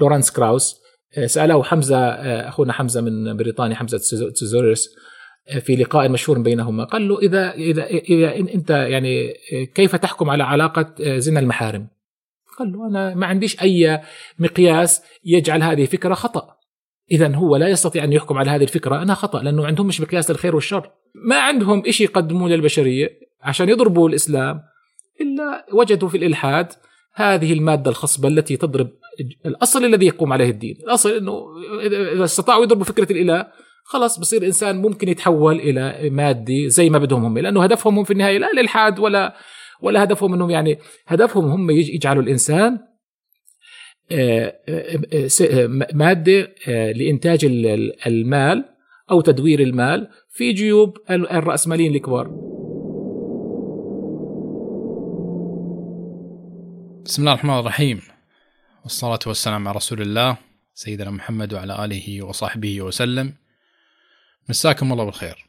لورانس كراوس. سأله حمزة أخونا حمزة من بريطانيا حمزة تزوريس في لقاء مشهور بينهما. قال له اذا اذا إذا أنت يعني كيف تحكم على علاقة زنا المحارم؟ قال له أنا ما عنديش أي مقياس يجعل هذه فكرة خطأ. اذا هو لا يستطيع أن يحكم على هذه الفكرة انها خطأ لأنه عندهم مش مقياس الخير والشر. ما عندهم شيء يقدموه للبشرية عشان يضربوا الإسلام إلا وجدوا في الإلحاد هذه المادة الخصبة التي تضرب الأصل الذي يقوم عليه الدين الأصل إنه اذا استطاعوا يضربوا فكره الإله خلاص بصير إنسان ممكن يتحول إلى مادي زي ما بدهم هم لأنه هدفهم هم في النهاية لا الالحاد ولا ولا هدفهم إنهم يعني هدفهم هم يجعلوا الإنسان آه، آه، آه، مادة لإنتاج المال أو تدوير المال في جيوب الرأسماليين الكبار. بسم الله الرحمن الرحيم. والصلاة والسلام على رسول الله سيدنا محمد وعلى آله وصحبه وسلم. مساكم الله بالخير.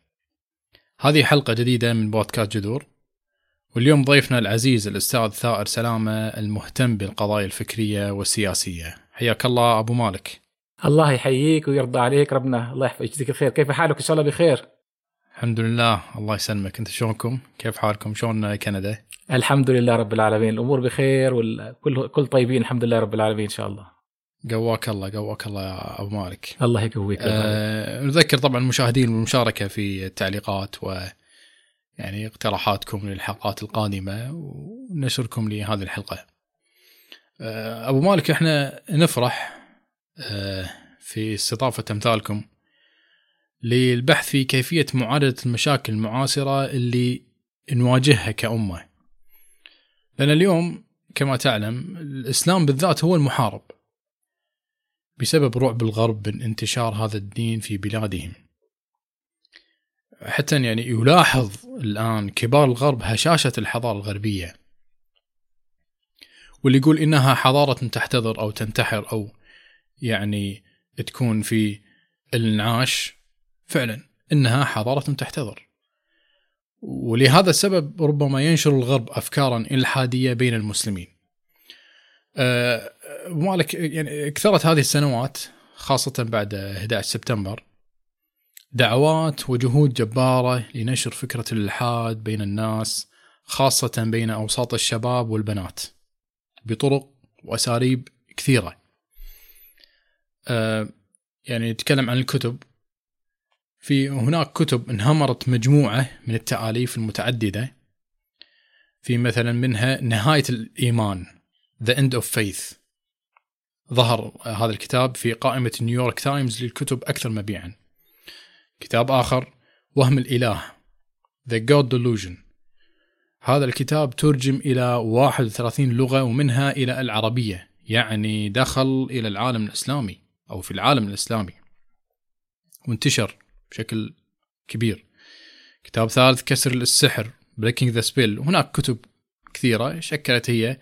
هذه حلقة جديدة من بودكاست جذور. واليوم ضيفنا العزيز الأستاذ ثائر سلامة المهتم بالقضايا الفكرية والسياسية. حياك الله أبو مالك. الله يحييك ويرضى عليك ربنا الله يجزيك الخير. كيف حالك؟ إن شاء الله بخير. الحمد لله الله يسلمك. أنت شلونكم؟ كيف حالكم؟ شلون كندا؟ الحمد لله رب العالمين الأمور بخير والكل كل طيبين الحمد لله رب العالمين إن شاء الله قواك الله قواك الله يا أبو مالك الله يقويك آه نذكر طبعا المشاهدين بالمشاركه في التعليقات و يعني اقتراحاتكم للحلقات القادمة ونشركم لهذه الحلقة. آه أبو مالك إحنا نفرح آه في استضافة أمثالكم للبحث في كيفية معالجه المشاكل المعاصرة اللي نواجهها كأمة. لأن اليوم كما تعلم الإسلام بالذات هو المحارب بسبب رعب الغرب من انتشار هذا الدين في بلادهم. حتى يعني يلاحظ الآن كبار الغرب هشاشة الحضارة الغربية واللي يقول إنها حضارة تحتضر أو تنتحر أو يعني تكون في الانعاش فعلا إنها حضارة تحتضر. ولهذا السبب ربما ينشر الغرب أفكارا إلحادية بين المسلمين. أه مالك يعني كثرت هذه السنوات خاصة بعد 11 سبتمبر دعوات وجهود جبارة لنشر فكرة الإلحاد بين الناس خاصة بين أوساط الشباب والبنات بطرق وأساليب كثيرة. أه يعني نتكلم عن الكتب. في هناك كتب انهمرت مجموعة من التآليف المتعددة في مثلا منها نهاية الإيمان The End of Faith. ظهر هذا الكتاب في قائمة نيويورك تايمز للكتب أكثر مبيعا. كتاب آخر وهم الإله The God Delusion. هذا الكتاب ترجم إلى 31 لغة ومنها إلى العربية يعني دخل إلى العالم الإسلامي أو في العالم الإسلامي. وانتشر بشكل كبير. كتاب ثالث كسر السحر Breaking the Spell. وهناك كتب كثيرة شكلت هي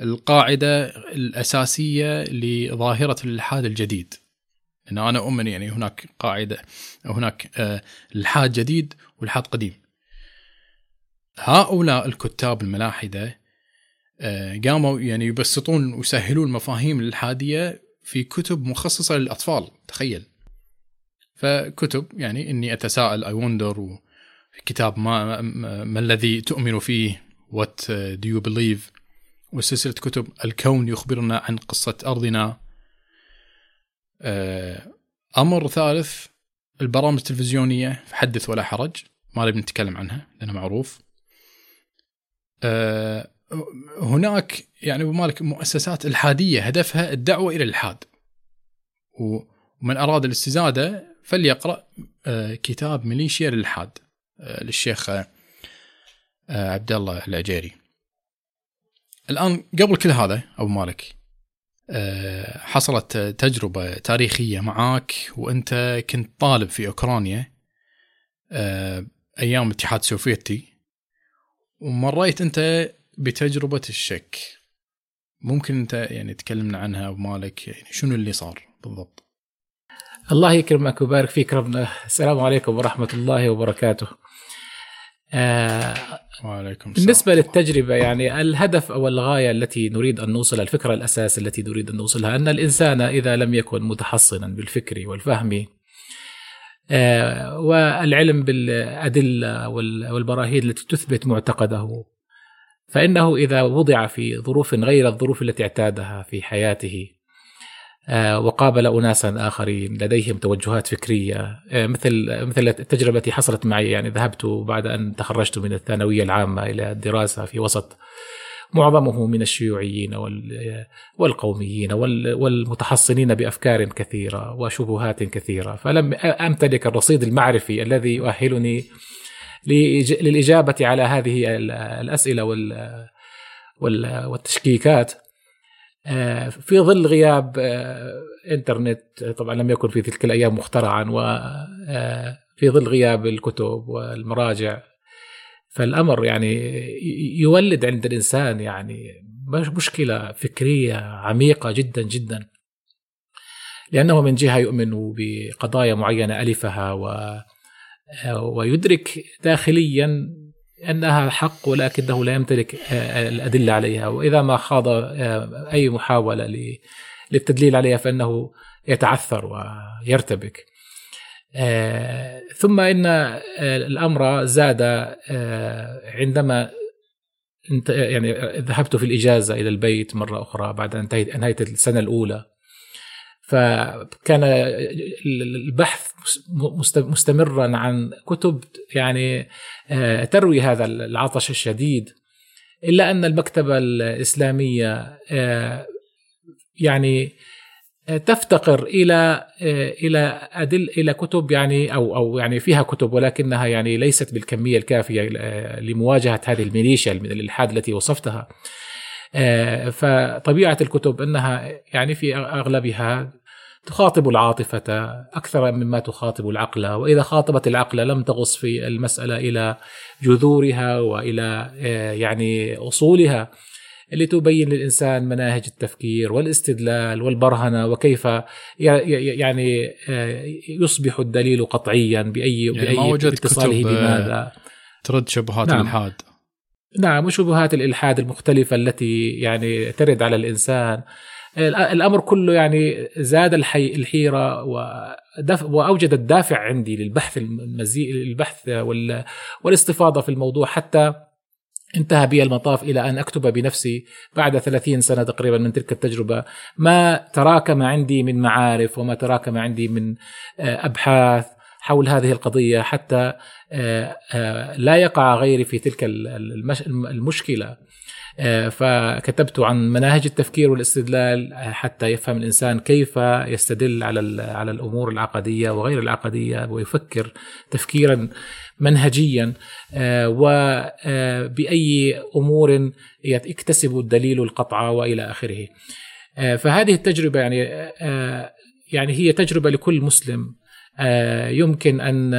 القاعدة الأساسية لظاهرة الإلحاد الجديد. ان أنا اؤمن يعني هناك قاعدة هناك آه، إلحاد جديد وإلحاد قديم. هؤلاء الكتاب الملاحدة آه، قاموا يعني يبسطون ويسهلون المفاهيم الإلحادية في كتب مخصصة للأطفال. تخيل. فكتب يعني إني أتساءل I wonder كتاب ما, ما, الذي تؤمن فيه؟ what do you believe وسلسلة كتب الكون يخبرنا عن قصة أرضنا. آه، أمر ثالث البرامج التلفزيونية حدث ولا حرج ما نبي نتكلم عنها لأنها معروف. آه، هناك يعني مالك مؤسسات الحادية هدفها الدعوة إلى الالحاد ومن أراد الاستزادة فليقرأ آه، كتاب ميليشيا للالحاد للشيخ عبد الله العجيري. الآن قبل كل هذا أبو مالك آه، حصلت تجربة تاريخية معاك وأنت كنت طالب في أوكرانيا آه، أيام الاتحاد السوفيتي ومريت أنت بتجربة الشك. ممكن أنت يعني تكلمنا عنها أبو مالك يعني شنو اللي صار بالضبط؟ الله يكرمك ويبارك فيك ربنا. السلام عليكم ورحمة الله وبركاته. آه وعليكم السلام. بالنسبة للتجربة يعني الهدف أو الغاية التي نريد أن نوصل الفكرة الأساس التي نريد أن نوصلها أن الإنسان إذا لم يكن متحصنا بالفكر والفهم آه، والعلم بالأدلة والبراهين التي تثبت معتقده فإنه إذا وضع في ظروف غير الظروف التي اعتادها في حياته وقابل أناسا آخرين لديهم توجهات فكرية. آه، مثل مثل التجربة التي حصلت معي يعني ذهبت بعد أن تخرجت من الثانوية العامة إلى الدراسة في وسط معظمه من الشيوعيين والقوميين والمتحصنين بأفكار كثيرة وشبهات كثيرة. فلم أمتلك الرصيد المعرفي الذي يؤهلني للإجابة على هذه الأسئلة والتشكيكات. آه، في ظل غياب آه، إنترنت طبعا لم يكن في تلك الأيام مخترعا وفي آه، ظل غياب الكتب والمراجع فالأمر يعني يولد عند الإنسان يعني مشكلة فكرية عميقة جدا جدا. لأنه من جهة يؤمن بقضايا معينة ألفها و ويدرك داخليا أنها حق ولكنه لا يمتلك الأدلة عليها. وإذا ما خاض أي محاولة للتدليل عليها فإنه يتعثر ويرتبك. آه، ثم إن آه، الأمر زاد آه، عندما يعني ذهبت في الإجازة إلى البيت مرة أخرى بعد أن أنهيت السنة الأولى. فكان البحث مستمرا عن كتب يعني تروي هذا العطش الشديد إلا أن المكتبة الإسلامية يعني تفتقر إلى إلى ادل إلى كتب يعني أو أو يعني فيها كتب ولكنها يعني ليست بالكمية الكافية لمواجهة هذه الميليشيا الإلحاد التي وصفتها. فطبيعة الكتب أنها يعني في أغلبها تخاطب العاطفة أكثر مما تخاطب العقل وإذا خاطبت العقل لم تغص في المسألة إلى جذورها وإلى يعني أصولها اللي تبين للإنسان مناهج التفكير والاستدلال والبرهنة وكيف يعني آه، يصبح الدليل قطعيا بأي يعني بأي اتصاله بماذا. آه، ترد شبهات نعم. الإلحاد. نعم وشبهات الإلحاد المختلفة التي يعني ترد على الإنسان. الأمر كله يعني زاد الحي الحيرة وأوجد الدافع عندي للبحث المزيد البحث والاستفاضة في الموضوع حتى انتهى بي المطاف إلى أن أكتب بنفسي بعد 30 سنة تقريبا من تلك التجربة. ما تراكم عندي من معارف وما تراكم عندي من آه، أبحاث حول هذه القضية حتى آه، آه، لا يقع غيري في تلك المشكلة. فكتبت عن مناهج التفكير والاستدلال حتى يفهم الإنسان كيف يستدل على على الأمور العقدية وغير العقدية ويفكر تفكيرا منهجيا آه، وبأي آه، أمور يكتسب الدليل القطع وإلى آخره. آه، فهذه التجربة يعني يعني هي تجربة لكل مسلم. يمكن أن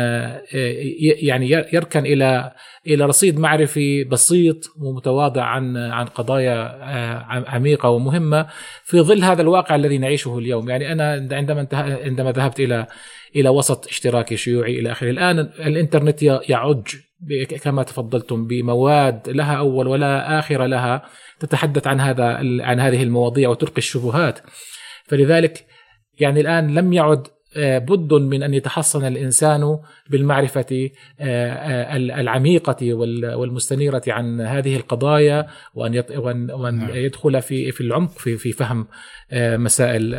يعني يركن إلى إلى رصيد معرفي بسيط ومتواضع عن عن قضايا عميقة ومهمة في ظل هذا الواقع الذي نعيشه اليوم، يعني أنا عندما عندما ذهبت إلى إلى وسط اشتراكي شيوعي إلى آخره. الآن الإنترنت يعج كما تفضلتم بمواد لها أول ولا آخر لها تتحدث عن هذا عن هذه المواضيع وتلقي الشبهات. فلذلك يعني الآن لم يعد آه، بد من أن يتحصن الإنسان بالمعرفة آه، آه، العميقة والمستنيرة عن هذه القضايا وأن نعم. يدخل في في العمق في في فهم مسائل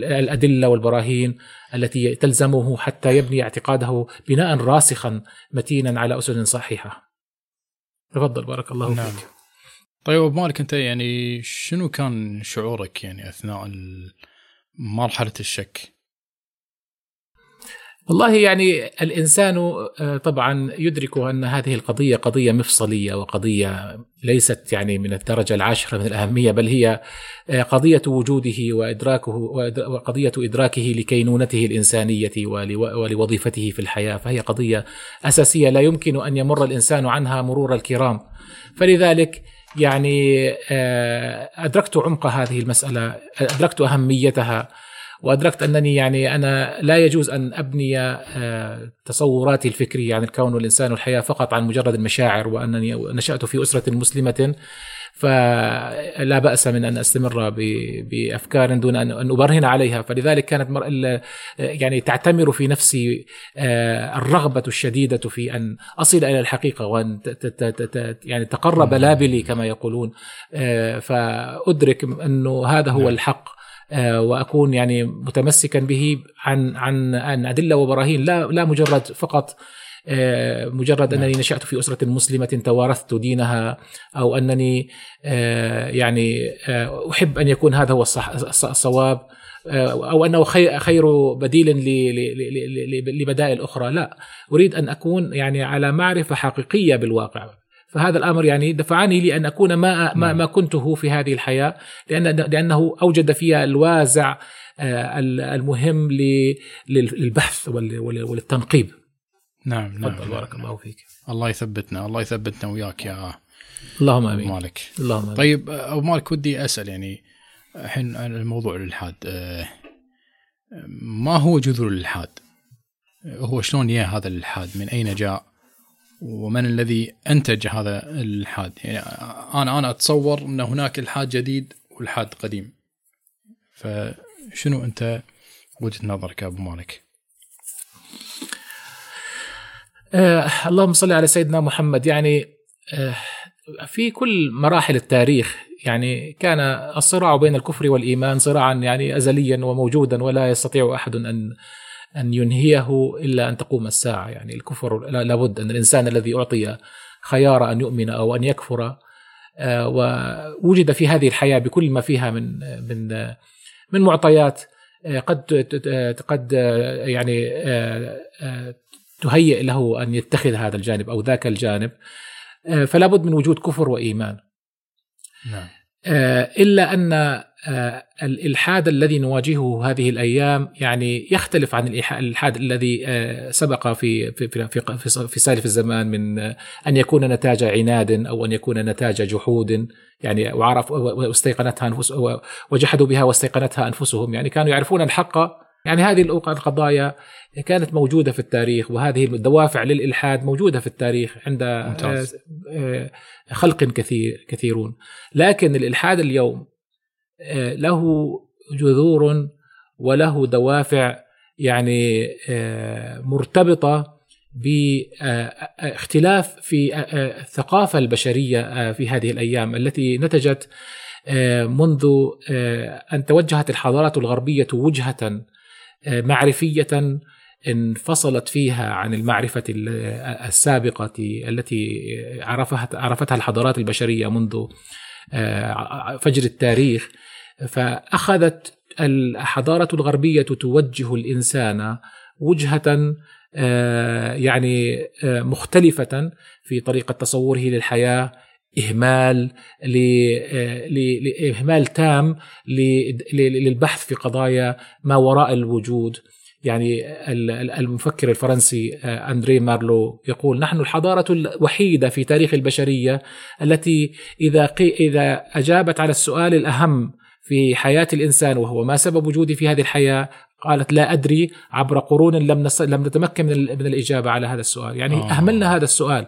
الأدلة والبراهين التي تلزمه حتى يبني اعتقاده بناء راسخا متينا على أسس صحيحة. تفضل بارك الله نعم. فيك. طيب أبو مالك أنت يعني شنو كان شعورك يعني أثناء مرحلة الشك؟ والله يعني الإنسان آه، طبعا يدرك أن هذه القضية قضية مفصلية وقضية ليست يعني من الدرجة العاشرة من الأهمية بل هي آه، قضية وجوده وإدراكه وقضية إدراكه لكينونته الإنسانية ولوظيفته في الحياة. فهي قضية أساسية لا يمكن أن يمر الإنسان عنها مرور الكرام. فلذلك يعني آه، أدركت عمق هذه المسألة أدركت أهميتها. وأدركت أنني يعني أنا لا يجوز أن أبني تصوراتي الفكرية عن الكون والإنسان والحياة فقط عن مجرد المشاعر وأنني نشأت في أسرة مسلمة. فلا بأس من أن أستمر بأفكار دون أن أبرهن عليها. فلذلك كانت يعني تعتمر في نفسي آه، الرغبة الشديدة في أن أصل إلى الحقيقة وأن يعني تقرب لابلي كما يقولون. آه، فأدرك أنه هذا هو نعم. الحق. آه، وأكون يعني متمسكا به عن عن عن أدلة وبراهين لا لا مجرد فقط آه، مجرد أنني نعم. نشأت في أسرة مسلمة توارثت دينها أو أنني آه، يعني آه، أحب أن يكون هذا هو الصواب أو أنه خير بديل لبدائل أخرى لا أريد أن أكون يعني على معرفة حقيقية بالواقع فهذا الأمر يعني دفعني لأن أكون ما ما, نعم. ما كنته في هذه الحياة لأن لأنه أوجد فيها الوازع المهم للبحث وللتنقيب نعم نعم تفضل بارك الله فيك الله يثبتنا الله يثبتنا وياك يا اللهم آمين مالك اللهم آمين طيب أبو مالك ودي أسأل يعني الحين عن الموضوع الالحاد آه، ما هو جذور الالحاد؟ هو شلون جاء هذا الالحاد؟ من أين جاء؟ ومن الذي أنتج هذا الالحاد؟ يعني أنا أنا أتصور أن هناك الحاد جديد والحاد قديم. فشنو أنت وجهة نظرك أبو مالك؟ آه اللهم صل على سيدنا محمد يعني آه في كل مراحل التاريخ يعني كان الصراع بين الكفر والإيمان صراعا يعني ازليا وموجودا ولا يستطيع أحد أن أن ينهيه إلا أن تقوم الساعة. يعني الكفر لابد أن الإنسان الذي أعطي خيار أن يؤمن أو أن يكفر آه ووجد في هذه الحياة بكل ما فيها من من من معطيات آه، قد قد يعني آه، آه، تهيئ له أن يتخذ هذا الجانب أو ذاك الجانب. آه، فلا بد من وجود كفر وإيمان. نعم. آه، إلا أن آه، الإلحاد الذي نواجهه هذه الأيام يعني يختلف عن الإلحاد الذي سبق في في في في, في سالف الزمان من أن يكون نتاج عناد أو أن يكون نتاج جحود. يعني وعرف واستيقنتها انفس وجحدوا بها واستيقنتها أنفسهم. يعني كانوا يعرفون الحق يعني هذه القضايا كانت موجودة في التاريخ وهذه الدوافع للإلحاد موجودة في التاريخ عند ممتاز. آه، آه، خلق كثير كثيرون لكن الإلحاد اليوم آه، له جذور وله دوافع يعني مرتبطة باختلاف في الثقافة البشرية في هذه الأيام التي نتجت منذ أن توجهت الحضارات الغربية وجهة معرفية انفصلت فيها عن المعرفة السابقة التي عرفها عرفتها الحضارات البشرية منذ آه، فجر التاريخ. فأخذت الحضارة الغربية توجه الإنسان وجهة آه، يعني آه، مختلفة في طريقة تصوره للحياة إهمال لاهمال تام للبحث في قضايا ما وراء الوجود. يعني المفكر الفرنسي آه، أندري مارلو يقول نحن الحضارة الوحيدة في تاريخ البشرية التي إذا إذا أجابت على السؤال الأهم في حياة الإنسان وهو ما سبب وجودي في هذه الحياة قالت لا أدري عبر قرون لم لم نتمكن من الإجابة على هذا السؤال. يعني آه. أهملنا هذا السؤال.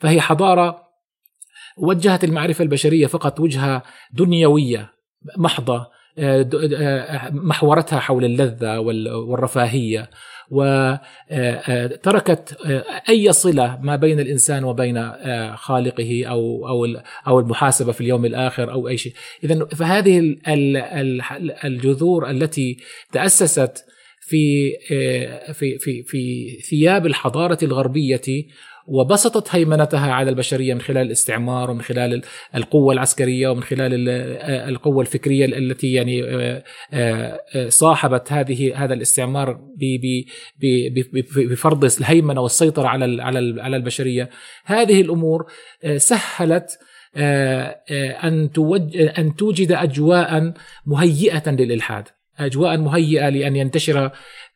فهي حضارة وجهت المعرفة البشرية فقط وجهة دنيوية محضة آه، آه، محورتها حول اللذة والرفاهية. وتركت آه، أي صلة ما بين الإنسان وبين خالقه أو أو أو المحاسبة في اليوم الآخر أو أي شيء. إذا فهذه الجذور التي تأسست في في في في ثياب الحضارة الغربية وبسطت هيمنتها على البشرية من خلال الاستعمار ومن خلال القوة العسكرية ومن خلال القوة الفكرية التي يعني آه، آه، صاحبت هذه هذا الاستعمار بفرض الهيمنة والسيطرة على على البشرية. هذه الأمور آه، سهلت أن توجد اجواء مهيئة للإلحاد. أجواء مهيئة لأن ينتشر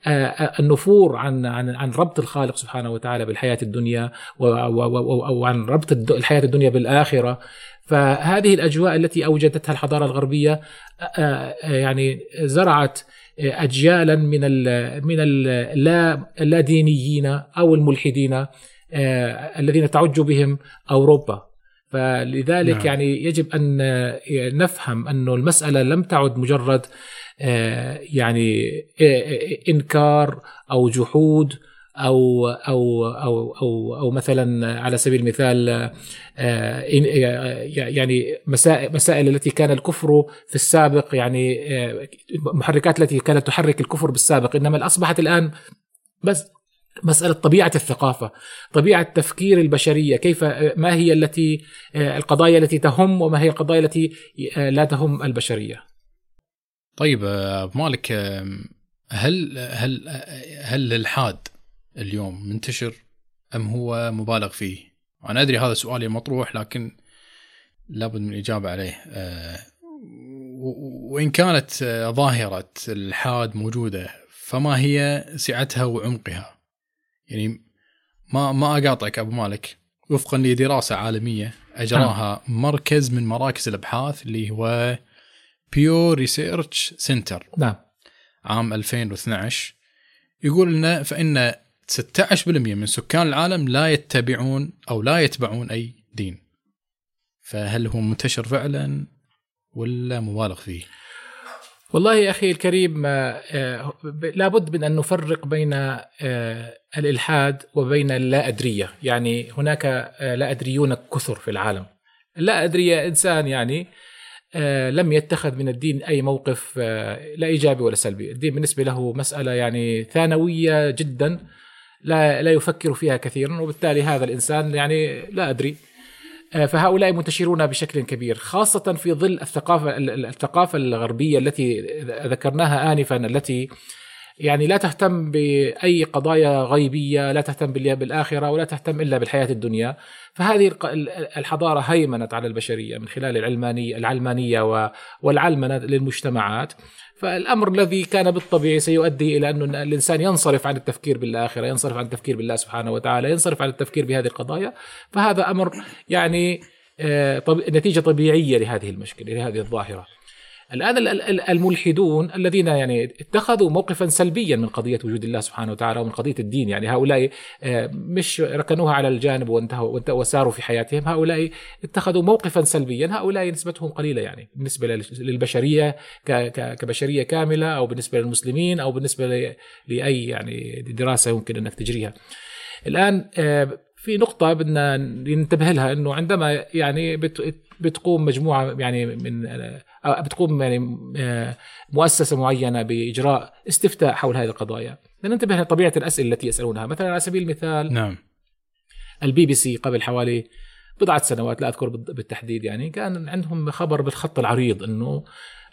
آه، آه، النفور عن عن عن ربط الخالق سبحانه وتعالى بالحياة الدنيا أو عن ربط الحياة الدنيا بالآخرة فهذه الأجواء التي أوجدتها الحضارة الغربية آه، يعني زرعت أجيالا من ال من اللادينيين أو الملحدين الذين تعج بهم أوروبا فلذلك نعم. يعني يجب أن نفهم انه المسألة لم تعد مجرد يعني إنكار أو جحود أو أو أو أو أو مثلا على سبيل المثال آه، يعني مسائل مسائل التي كان الكفر في السابق يعني آه، محركات التي كانت تحرك الكفر بالسابق إنما أصبحت الآن بس مسألة طبيعة الثقافة طبيعة تفكير البشرية كيف ما هي التي آه، القضايا التي تهم وما هي القضايا التي لا تهم البشرية. طيب أبو مالك هل هل هل الالحاد اليوم منتشر أم هو مبالغ فيه؟ أنا أدري هذا سؤالي مطروح لكن لابد من الإجابة عليه أه وإن كانت ظاهرة الحاد موجودة فما هي سعتها وعمقها؟ يعني ما ما أقاطعك أبو مالك وفقا لدراسة عالمية أجراها نعم. مركز من مراكز الأبحاث اللي هو Pew Research Center نعم. عام 2012 يقول لنا فإن 16% من سكان العالم لا يتبعون أو لا يتبعون أي دين. فهل هو منتشر فعلا ولا مبالغ فيه؟ والله يا أخي الكريم آه، لابد من أن نفرق بين آه، الإلحاد وبين اللا ادريه، يعني هناك آه، لا ادريون كثر في العالم. اللا ادريه إنسان يعني لم يتخذ من الدين أي موقف لا إيجابي ولا سلبي، الدين بالنسبة له مسألة يعني ثانوية جدا لا لا يفكر فيها كثيرا وبالتالي هذا الإنسان يعني لا أدري. آه، فهؤلاء منتشرون بشكل كبير خاصة في ظل الثقافة الثقافة الغربية التي ذكرناها آنفا التي يعني لا تهتم بأي قضايا غيبية لا تهتم بالآخرة ولا تهتم إلا بالحياة الدنيا. فهذه الحضارة هيمنت على البشرية من خلال العلمانية العلمانية والعلمنة للمجتمعات. فالأمر الذي كان بالطبيعي سيؤدي إلى أن الإنسان ينصرف عن التفكير بالآخرة، ينصرف عن التفكير بالله سبحانه وتعالى، ينصرف عن التفكير بهذه القضايا، فهذا أمر يعني آه، نتيجة طبيعية لهذه المشكلة، لهذه الظاهرة. الآن الملحدون الذين يعني اتخذوا موقفا سلبيا من قضية وجود الله سبحانه وتعالى ومن قضية الدين يعني هؤلاء آه، مش ركنوها على الجانب وانتهوا وساروا في حياتهم. هؤلاء اتخذوا موقفا سلبيا. هؤلاء نسبتهم قليلة يعني بالنسبة للبشرية كبشرية كاملة أو بالنسبة للمسلمين أو بالنسبة لأي يعني دراسة يمكن أنك تجريها. الآن آه، في نقطة بدنا ننتبه لها إنه عندما يعني بتقوم مجموعة يعني من بتقوم يعني آه، مؤسسة معينة بإجراء استفتاء حول هذه القضايا. ننتبه لطبيعة الأسئلة التي يسألونها. مثلا على سبيل المثال نعم. البي بي سي قبل حوالي بضعة سنوات لا أذكر بالتحديد يعني كان عندهم خبر بالخط العريض أنه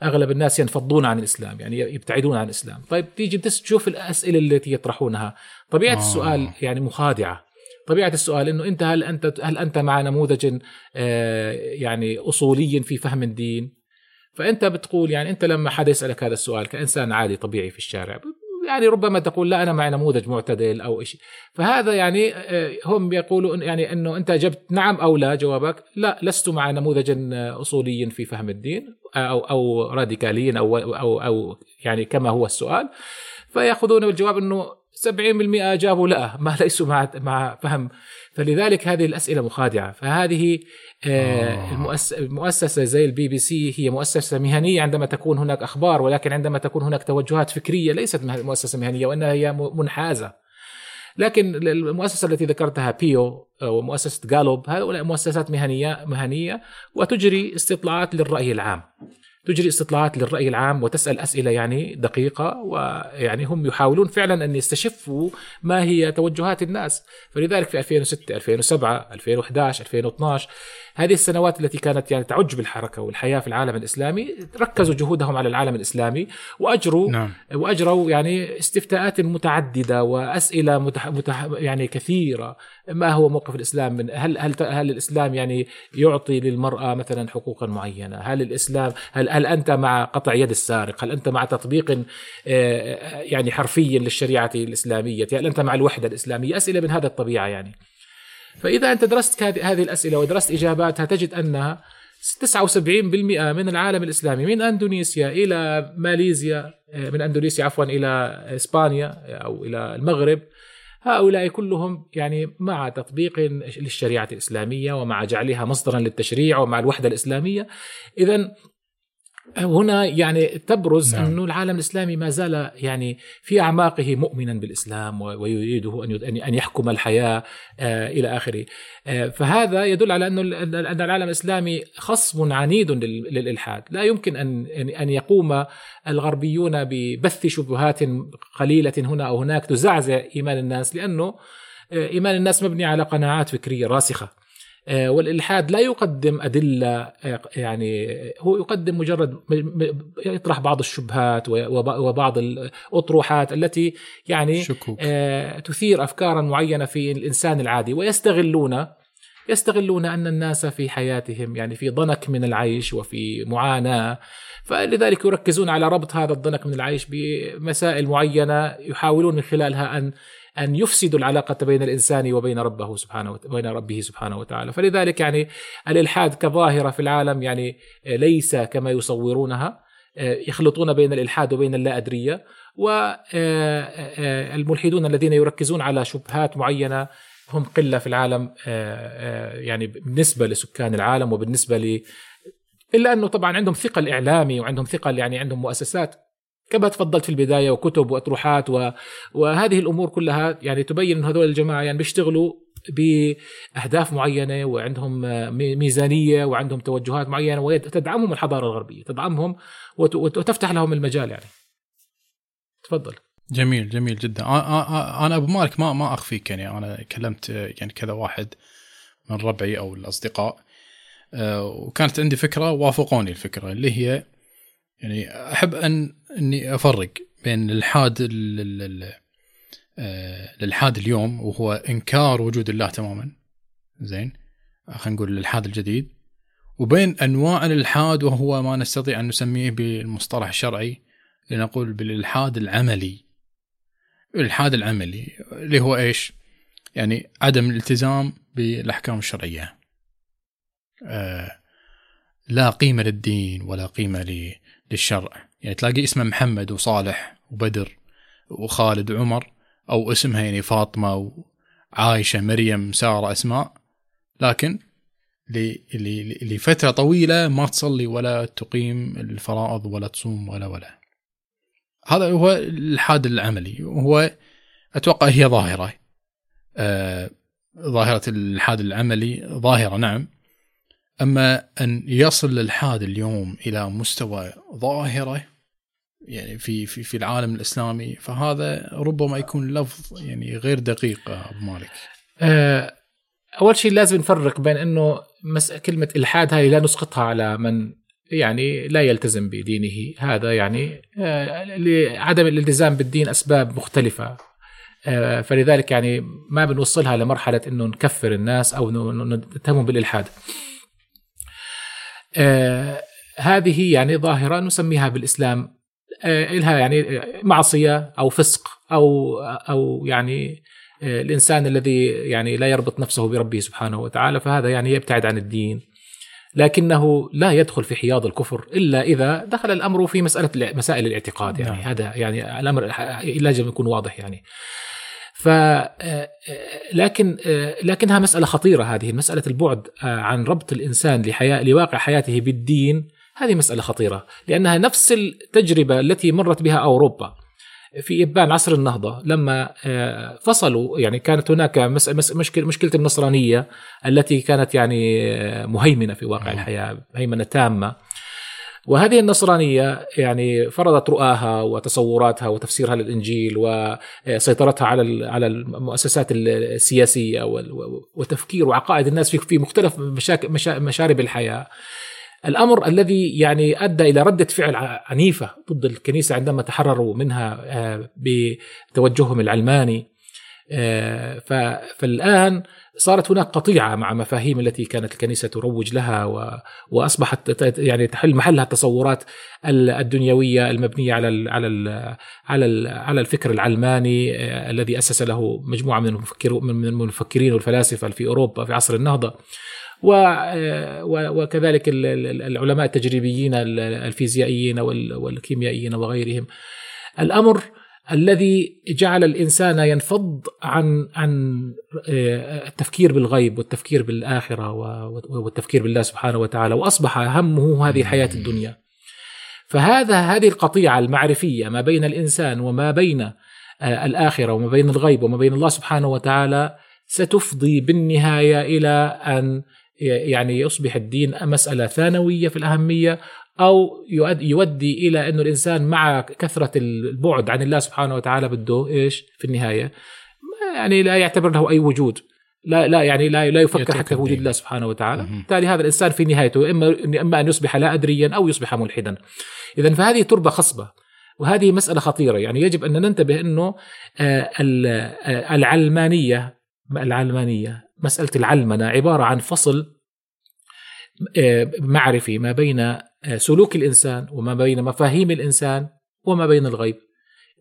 أغلب الناس ينفضون عن الإسلام يعني يبتعدون عن الإسلام. طيب تيجي تشوف الأسئلة التي يطرحونها. طبيعة آه. السؤال يعني مخادعة. طبيعة السؤال إنه أنت هل أنت هل أنت مع نموذج آه، يعني أصولي في فهم الدين؟ فأنت بتقول يعني أنت لما حدا يسألك هذا السؤال كإنسان عادي طبيعي في الشارع يعني ربما تقول لا أنا مع نموذج معتدل أو شيء فهذا يعني آه، هم يقولوا يعني إنه أنت اجبت نعم أو لا جوابك لا لست مع نموذج اصولي في فهم الدين أو أو راديكالي أو أو أو يعني كما هو السؤال. فيأخذون الجواب إنه 70% اجابوا لا ما ليسوا مع مع فهم فلذلك هذه الأسئلة مخادعة. فهذه آه، آه. المؤسسة زي البي بي سي هي مؤسسة مهنية عندما تكون هناك أخبار ولكن عندما تكون هناك توجهات فكرية ليست مؤسسة مهنية وإنها هي منحازة. لكن المؤسسة التي ذكرتها بيو ومؤسسة جالوب هؤلاء مؤسسات مهنيه مهنية وتجري استطلاعات للرأي العام. تجري استطلاعات للرأي العام وتسأل أسئلة يعني دقيقة ويعني هم يحاولون فعلا أن يستشفوا ما هي توجهات الناس فلذلك في 2006 2007 2011 2012 هذه السنوات التي كانت يعني تعج بالحركة والحياة في العالم الإسلامي ركزوا جهودهم على العالم الإسلامي وأجروا نعم. وأجروا يعني استفتاءات متعددة وأسئلة متح متح يعني كثيرة ما هو موقف الإسلام من هل هل هل الإسلام يعني يعطي للمرأة مثلا حقوقا معينة؟ هل الاسلام هل هل أنت مع قطع يد السارق؟ هل أنت مع تطبيق آه، يعني حرفي للشريعة الإسلامية؟ هل أنت مع الوحدة الإسلامية؟ أسئلة من هذا الطبيعة يعني. فإذا أنت درست هذه الأسئلة ودرست إجاباتها تجد انها 79% من العالم الإسلامي من أندونيسيا إلى ماليزيا من أندونيسيا عفوا إلى إسبانيا أو إلى المغرب هؤلاء كلهم يعني مع تطبيق للشريعة الإسلامية ومع جعلها مصدرا للتشريع ومع الوحدة الإسلامية اذا هنا يعني تبرز نعم. أن العالم الإسلامي ما زال يعني في أعماقه مؤمنا بالإسلام ويريده أن أن يحكم الحياة آه، إلى آخره. آه، فهذا يدل على أن أن العالم الإسلامي خصم عنيد للإلحاد. لا يمكن أن أن يقوم الغربيون ببث شبهات قليلة هنا أو هناك تزعزع إيمان الناس لأنه آه، إيمان الناس مبني على قناعات فكرية راسخة. آه، والإلحاد لا يقدم أدلة آه، يعني هو يقدم مجرد يطرح بعض الشبهات وبعض الأطروحات التي يعني شكوك. آه، تثير أفكارا معينة في الإنسان العادي ويستغلون يستغلون أن الناس في حياتهم يعني في ضنك من العيش وفي معاناة فلذلك يركزون على ربط هذا الضنك من العيش بمسائل معينة يحاولون من خلالها أن أن يفسدوا العلاقة بين الإنسان وبين ربه سبحانه وبين ربه سبحانه وتعالى، فلذلك يعني الإلحاد كظاهرة في العالم يعني ليس كما يصورونها يخلطون بين الإلحاد وبين اللا ادريه والملحدون الذين يركزون على شبهات معينة هم قلة في العالم يعني بالنسبة لسكان العالم وبالنسبة ل إلا أنه طبعا عندهم ثقل إعلامي وعندهم ثقل يعني عندهم مؤسسات كما تفضلت في البداية وكتب وأطروحات و... وهذه الأمور كلها يعني تبين إن هذول الجماعة يعني بيشتغلوا بأهداف معينة وعندهم ميزانية وعندهم توجهات معينة وتدعمهم الحضارة الغربية تدعمهم وت... وتفتح لهم المجال يعني. تفضل. جميل جميل جدا. أنا أبو مالك ما ما أخفيك يعني. أنا كلمت يعني كذا واحد من ربعي أو الأصدقاء. آه، وكانت عندي فكرة وافقوني الفكرة اللي هي يعني أحب أن إني أفرق بين الالحاد الالحاد اليوم وهو إنكار وجود الله تماما. زين؟ خلينا نقول الالحاد الجديد. وبين أنواع الإلحاد وهو ما نستطيع أن نسميه بالمصطلح الشرعي لنقول بالإلحاد العملي. الإلحاد العملي اللي هو إيش؟ يعني عدم الالتزام بالأحكام الشرعية. آه لا قيمة للدين ولا قيمة للشرع. يعني تلاقي اسمه محمد وصالح وبدر وخالد وعمر أو اسمها يعني فاطمة وعائشه مريم سارة أسماء. لكن لفترة طويلة ما تصلي ولا تقيم الفرائض ولا تصوم ولا ولا. هذا هو الحاد العملي. وهو أتوقع هي ظاهرة. آه ظاهرة الحاد العملي ظاهرة نعم. أما أن يصل الالحاد اليوم إلى مستوى ظاهرة يعني في في في العالم الإسلامي فهذا ربما يكون لفظ يعني غير دقيق أبو مالك. آه، أول شيء لازم نفرق بين إنه مس كلمة إلحاد هذه لا نسقطها على من يعني لا يلتزم بدينه هذا يعني آه، لعدم الالتزام بالدين أسباب مختلفة آه، فلذلك يعني ما بنوصلها لمرحلة إنه نكفر الناس أو نتهم بالإلحاد. هذه يعني ظاهرة نسميها بالإسلام آه لها يعني معصية أو فسق أو أو يعني آه الإنسان الذي يعني لا يربط نفسه بربه سبحانه وتعالى فهذا يعني يبتعد عن الدين. لكنه لا يدخل في حياض الكفر إلا إذا دخل الأمر في مسألة مسائل الاعتقاد يعني. نعم. هذا يعني الأمر لازم يكون واضح يعني. ف آه، لكن آه، لكنها مسألة خطيرة هذه مسألة البعد آه، عن ربط الإنسان لحياة لواقع حياته بالدين هذه مسألة خطيرة لأنها نفس التجربة التي مرت بها أوروبا. في إبان عصر النهضة لما فصلوا يعني كانت هناك مشكله مشكلة النصرانية التي كانت يعني مهيمنة في واقع الحياة هيمنه تامة. وهذه النصرانية يعني فرضت رؤاها وتصوراتها وتفسيرها للإنجيل وسيطرتها على على المؤسسات السياسية وتفكير وعقائد الناس في مختلف مشارب الحياة. الأمر الذي يعني أدى إلى ردة فعل عنيفة ضد الكنيسة عندما تحرروا منها آه، بتوجههم العلماني آه، فالآن صارت هناك قطيعة مع مفاهيم التي كانت الكنيسة تروج لها. وأصبحت يعني تحل محلها التصورات الدنيوية المبنية على. على. على. على الفكر العلماني آه، الذي أسس له مجموعة من من المفكرين والفلاسفة في أوروبا في عصر النهضة وكذلك العلماء التجريبيين الفيزيائيين والكيميائيين وغيرهم الأمر الذي جعل الإنسان ينفض عن عن آه، التفكير بالغيب والتفكير بالآخرة والتفكير بالله سبحانه وتعالى وأصبح همه هذه الحياة الدنيا. فهذا هذه القطيعة المعرفية ما بين الإنسان وما بين آه، الآخرة وما بين الغيب وما بين الله سبحانه وتعالى ستفضي بالنهاية إلى أن يعني يصبح الدين مسألة ثانوية في الأهمية أو يودي إلى إنه الإنسان مع كثرة البعد عن الله سبحانه وتعالى بده إيش؟ في النهاية يعني لا يعتبر له أي وجود لا لا يعني لا لا يفكر حتى في وجود الله سبحانه وتعالى. بالتالي هذا الإنسان في نهايته إما إما أن يصبح لا ادريا أو يصبح ملحدا. اذا فهذه تربة خصبة وهذه مسألة خطيرة. يعني يجب أن ننتبه إنه آه، آه، العلمانية العلمانية؟ مسألة العلمنه عبارة عن فصل آه، معرفي ما بين سلوك الإنسان وما بين مفاهيم الإنسان وما بين الغيب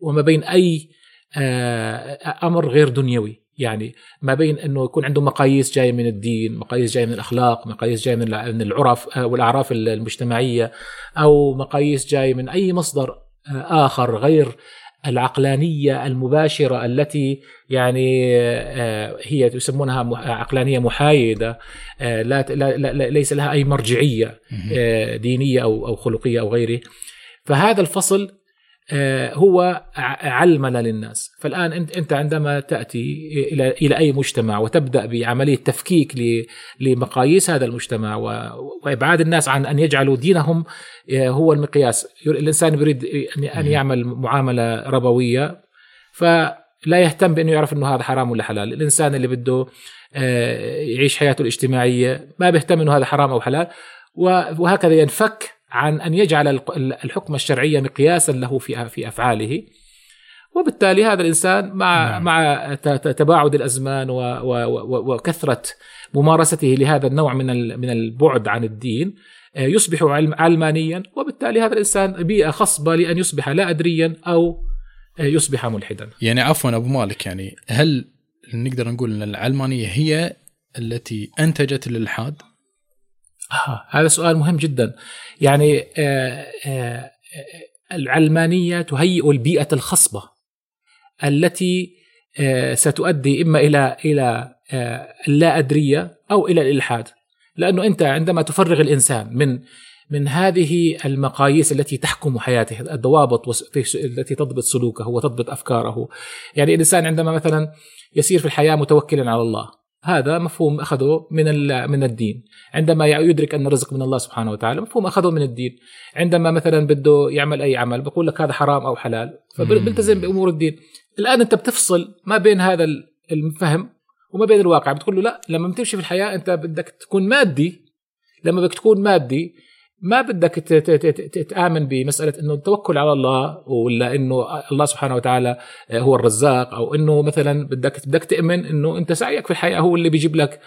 وما بين أي آه، أمر غير دنيوي. يعني ما بين إنه يكون عنده مقاييس جاية من الدين، مقاييس جاية من الأخلاق، مقاييس جاية من العرف آه، والأعراف المجتمعية أو مقاييس جاية من أي مصدر آه، آخر غير العقلانية المباشرة التي يعني آه، هي يسمونها عقلانية محايدة آه، لا, لا, لا ليس لها أي مرجعية آه، دينية أو أو خلقية أو غيره. فهذا الفصل هو علمنا للناس. فالآن انت أنت عندما تأتي إلى إلى أي مجتمع وتبدأ بعملية تفكيك لمقاييس هذا المجتمع وإبعاد الناس عن أن يجعلوا دينهم آه، هو المقياس. الإنسان يريد أن يعمل معاملة ربوية فلا يهتم بأنه يعرف أنه هذا حرام ولا حلال. الإنسان اللي بده آه، يعيش حياته الاجتماعية ما بيهتم أنه هذا حرام أو حلال وهكذا ينفك عن أن يجعل الحكم الشرعي مقياسا له في في أفعاله وبالتالي هذا الإنسان مع نعم. مع تباعد الأزمان وكثرة ممارسته لهذا النوع من من البعد عن الدين آه، يصبح علمانيا وبالتالي هذا الإنسان بيئة خصبة لأن يصبح لا ادريا أو آه، يصبح ملحدا. يعني عفوا أبو مالك يعني هل نقدر نقول أن العلمانية هي التي أنتجت الإلحاد؟ آه هذا سؤال مهم جدا. يعني آه آه العلمانية تهيئ البيئة الخصبة التي آه ستؤدي إما إلى إلى آه اللا أدرية أو إلى الإلحاد. لأنه أنت عندما تفرغ الإنسان من من هذه المقاييس التي تحكم حياته الضوابط التي تضبط سلوكه وتضبط أفكاره. يعني الإنسان عندما مثلا يسير في الحياة متوكلا على الله هذا مفهوم أخذه من من الدين. عندما يدرك أن الرزق من الله سبحانه وتعالى مفهوم أخذه من الدين. عندما مثلا بده يعمل أي عمل بقول لك هذا حرام أو حلال فبيلتزم بأمور الدين. الآن أنت بتفصل ما بين هذا الفهم وما بين الواقع. بتقول له لا لما بتمشي في الحياة أنت بدك تكون مادي. لما بدك تكون مادي ما بدك تآمن بمسألة أنه التوكل على الله ولا أنه الله سبحانه وتعالى هو الرزاق أو أنه مثلا بدك بدك تؤمن أنه أنت سعيك في الحياة هو اللي بيجيب لك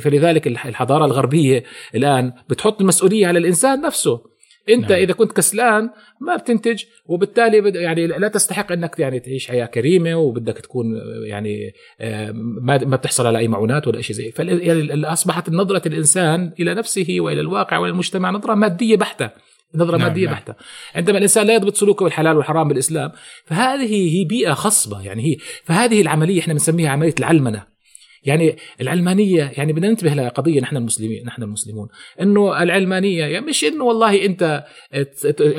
فلذلك الحضارة الغربية الآن بتحط المسؤولية على الإنسان نفسه. انت نعم. اذا كنت كسلان ما بتنتج وبالتالي يعني لا تستحق انك يعني تعيش حياة كريمة وبدك تكون يعني آه، ما ما بتحصل على أي معونات ولا شيء زي يعني أصبحت نظرة الإنسان إلى نفسه وإلى الواقع وإلى المجتمع نظرة مادية بحتة نظرة نعم مادية نعم. بحتة عندما الإنسان لا يضبط سلوكه بالحلال والحرام بالإسلام فهذه هي بيئة خصبة يعني هي فهذه العملية إحنا بنسميها عملية العلمنة يعني العلمانية يعني بدنا ننتبه لقضيه نحن المسلمين نحن المسلمون. إنه العلمانية يعني مش إنه والله أنت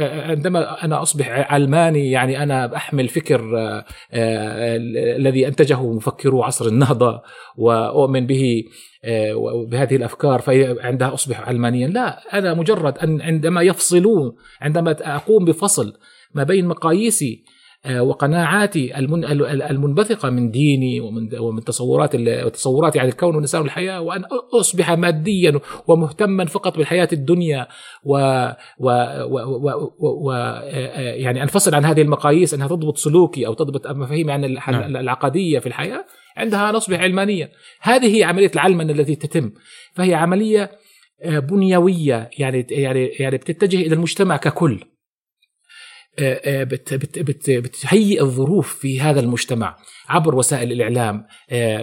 عندما أنا أصبح علماني يعني أنا أحمل فكر آه، آه، الذي أنتجه مفكرو عصر النهضة وأؤمن به آه، بهذه الأفكار فعندها أصبح علمانيا. لا أنا مجرد أن عندما يفصلون عندما أقوم بفصل ما بين مقاييسي وقناعاتي المنبثقة من ديني ومن ومن تصورات تصوراتي عن الكون والانسان والحياة وأن أصبح ماديا ومهتما فقط بالحياة الدنيا و, و, و, و, آه، آه، يعني انفصل عن هذه المقاييس أنها تضبط سلوكي أو تضبط مفاهيمي عن نعم. العقدية في الحياة عندها نصبح علمانيا. هذه هي عملية العلمنه التي تتم. فهي عملية بنيوية يعني يعني يعني بتتجه إلى المجتمع ككل. آه، بت بت بت بتهيئ الظروف في هذا المجتمع عبر وسائل الإعلام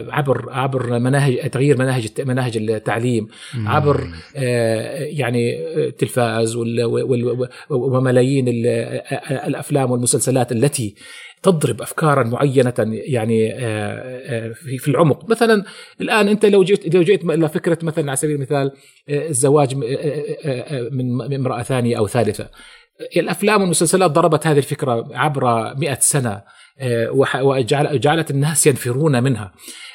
عبر عبر مناهج تغيير مناهج مناهج التعليم عبر يعني التلفاز وملايين الأفلام والمسلسلات التي تضرب افكارا معينة يعني في العمق. مثلا الآن أنت لو جيت لو جيت إلى فكرة مثلا على سبيل المثال الزواج من امرأة ثانية أو ثالثة. الأفلام والمسلسلات ضربت هذه الفكرة عبر مئة سنة آه، وجعلت الناس ينفرون منها.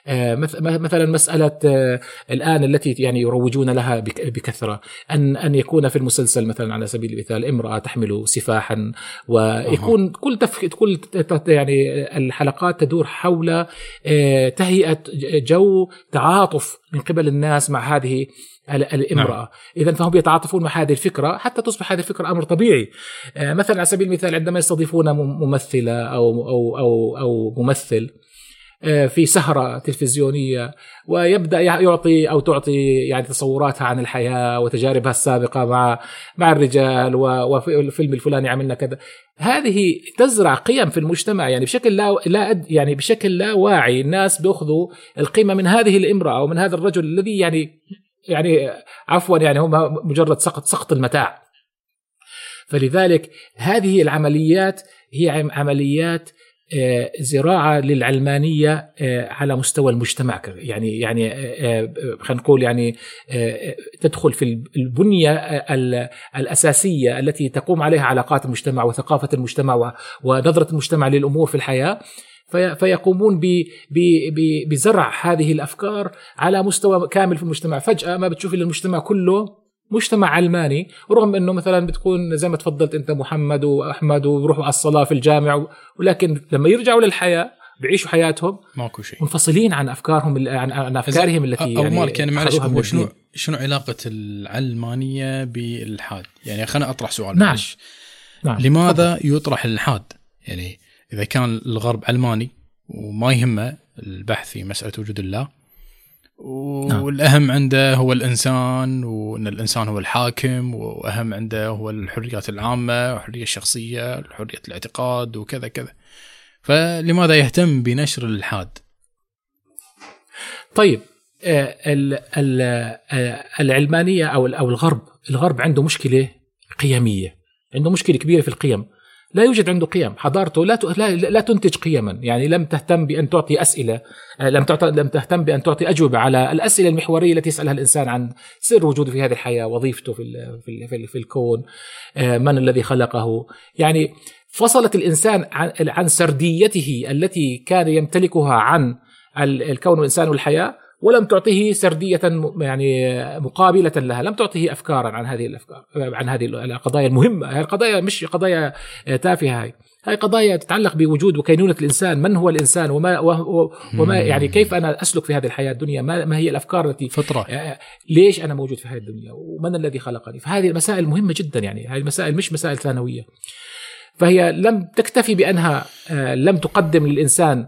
آه، مثلا مسألة آه، الآن التي يعني يروجون لها بكثرة أن أن يكون في المسلسل مثلا على سبيل المثال امرأة تحمل سفاحا ويكون كل تف... كل يعني الحلقات تدور حول تهيئة جو تعاطف من قبل الناس مع هذه الامرأة. نعم. إذا فهم يتعاطفون مع هذه الفكرة حتى تصبح هذه الفكرة أمر طبيعي. آه، مثلا على سبيل المثال عندما يستضيفون ممثلة أو أو أو أو ممثل آه، في سهرة تلفزيونية ويبدأ يعطي أو تعطي يعني تصوراتها عن الحياة وتجاربها السابقة مع مع الرجال وفي الفيلم الفلاني عملنا كذا. هذه تزرع قيم في المجتمع يعني بشكل لا لا يعني بشكل لا واعي. الناس بيأخذوا القيمة من هذه الامرأة أو من هذا الرجل الذي يعني يعني عفوا يعني هم مجرد سقط سقط المتاع. فلذلك هذه العمليات هي عمليات آه، زراعة للعلمانية آه، على مستوى المجتمع. يعني يعني آه، خلينا نقول يعني تدخل في البنية الأساسية التي تقوم عليها علاقات المجتمع وثقافة المجتمع ونظرة المجتمع للأمور في الحياة فيقومون بزرع هذه الأفكار على مستوى كامل في المجتمع فجأة ما بتشوف إلا المجتمع كله مجتمع علماني رغم إنه مثلا بتكون زي ما تفضلت أنت محمد وأحمد وبروحوا على الصلاة في الجامع ولكن لما يرجعوا للحياة بيعيشوا حياتهم ماكو شيء منفصلين عن أفكارهم عن, عن أفكارهم التي يعني مالك يعني معلش هو شنو شنو علاقة العلمانية بالالحاد؟ يعني خلينا أطرح سؤال نعم. نعم. لماذا فضل. يطرح الالحاد؟ يعني إذا كان الغرب علماني وما يهمه البحث في مسألة وجود الله نعم. والأهم عنده هو الإنسان وإن الإنسان هو الحاكم وأهم عنده هو الحريات العامة والحريه الشخصية حرية الاعتقاد وكذا كذا. فلماذا يهتم بنشر الالحاد طيب آه، آه، العلمانية أو أو الغرب الغرب عنده مشكلة قيمية عنده مشكلة كبيرة في القيم. لا يوجد عنده قيم. حضارته لا لا تنتج قيما. يعني لم تهتم بأن تعطي أسئلة آه، لم لم تهتم بأن تعطي أجوبة على الأسئلة المحورية التي يسألها الإنسان عن سر وجوده في هذه الحياة وظيفته في في في, الكون آه، من الذي خلقه. يعني فصلت الإنسان عن سرديته التي كان يمتلكها عن الكون والانسان والحياة ولم تعطيه سردية يعني مقابلة لها، لم تعطيه أفكارا عن هذه الأفكار عن هذه القضايا المهمة، هذه القضايا مش قضايا تافهة هاي. هاي قضايا تتعلق بوجود وكينونة الإنسان، من هو الإنسان وما وما يعني كيف أنا أسلك في هذه الحياة الدنيا، ما, ما هي الأفكار التي فطرة ليش أنا موجود في هذه الدنيا؟ ومن الذي خلقني؟ فهذه المسائل مهمة جدا يعني، هذه المسائل مش مسائل ثانوية. فهي لم تكتفي بأنها آه، لم تقدم للإنسان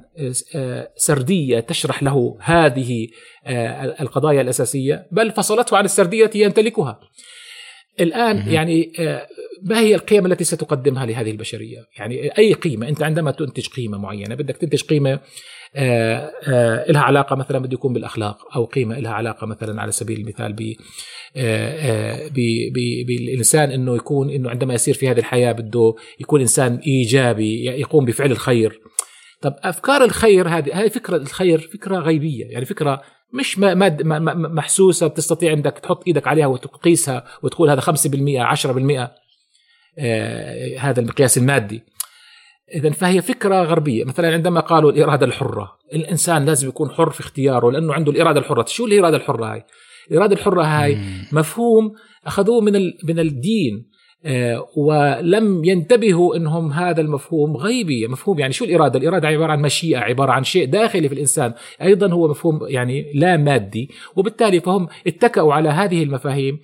آه، سردية تشرح له هذه آه، القضايا الأساسية بل فصلته عن السردية التي يمتلكها. الآن يعني ما هي القيم التي ستقدمها لهذه البشرية؟ يعني أي قيمة أنت عندما تنتج قيمة معينة بدك تنتج قيمة لها علاقة مثلا بده يكون بالأخلاق أو قيمة لها علاقة مثلا على سبيل المثال آه، آه، بالإنسان إنه يكون إنه عندما يسير في هذه الحياة بده يكون إنسان إيجابي يقوم بفعل الخير. طب أفكار الخير هذه هذه فكرة الخير فكرة غيبية يعني فكرة مش ماد محسوسة بتستطيع عندك تحط إيدك عليها وتقيسها وتقول هذا 5% 10% آه هذا المقياس المادي. اذا فهي فكرة غربية. مثلا عندما قالوا الإرادة الحرة الإنسان لازم يكون حر في اختياره لأنه عنده الإرادة الحرة. شو الإرادة الحرة هاي؟ الإرادة الحرة هاي مفهوم أخذوه من من الدين آه، ولم ينتبهوا إنهم هذا المفهوم غيبي. مفهوم يعني شو الإرادة؟ الإرادة عبارة عن مشيئة عبارة عن شيء داخلي في الإنسان. أيضا هو مفهوم يعني لا مادي. وبالتالي فهم اتكأوا على هذه المفاهيم.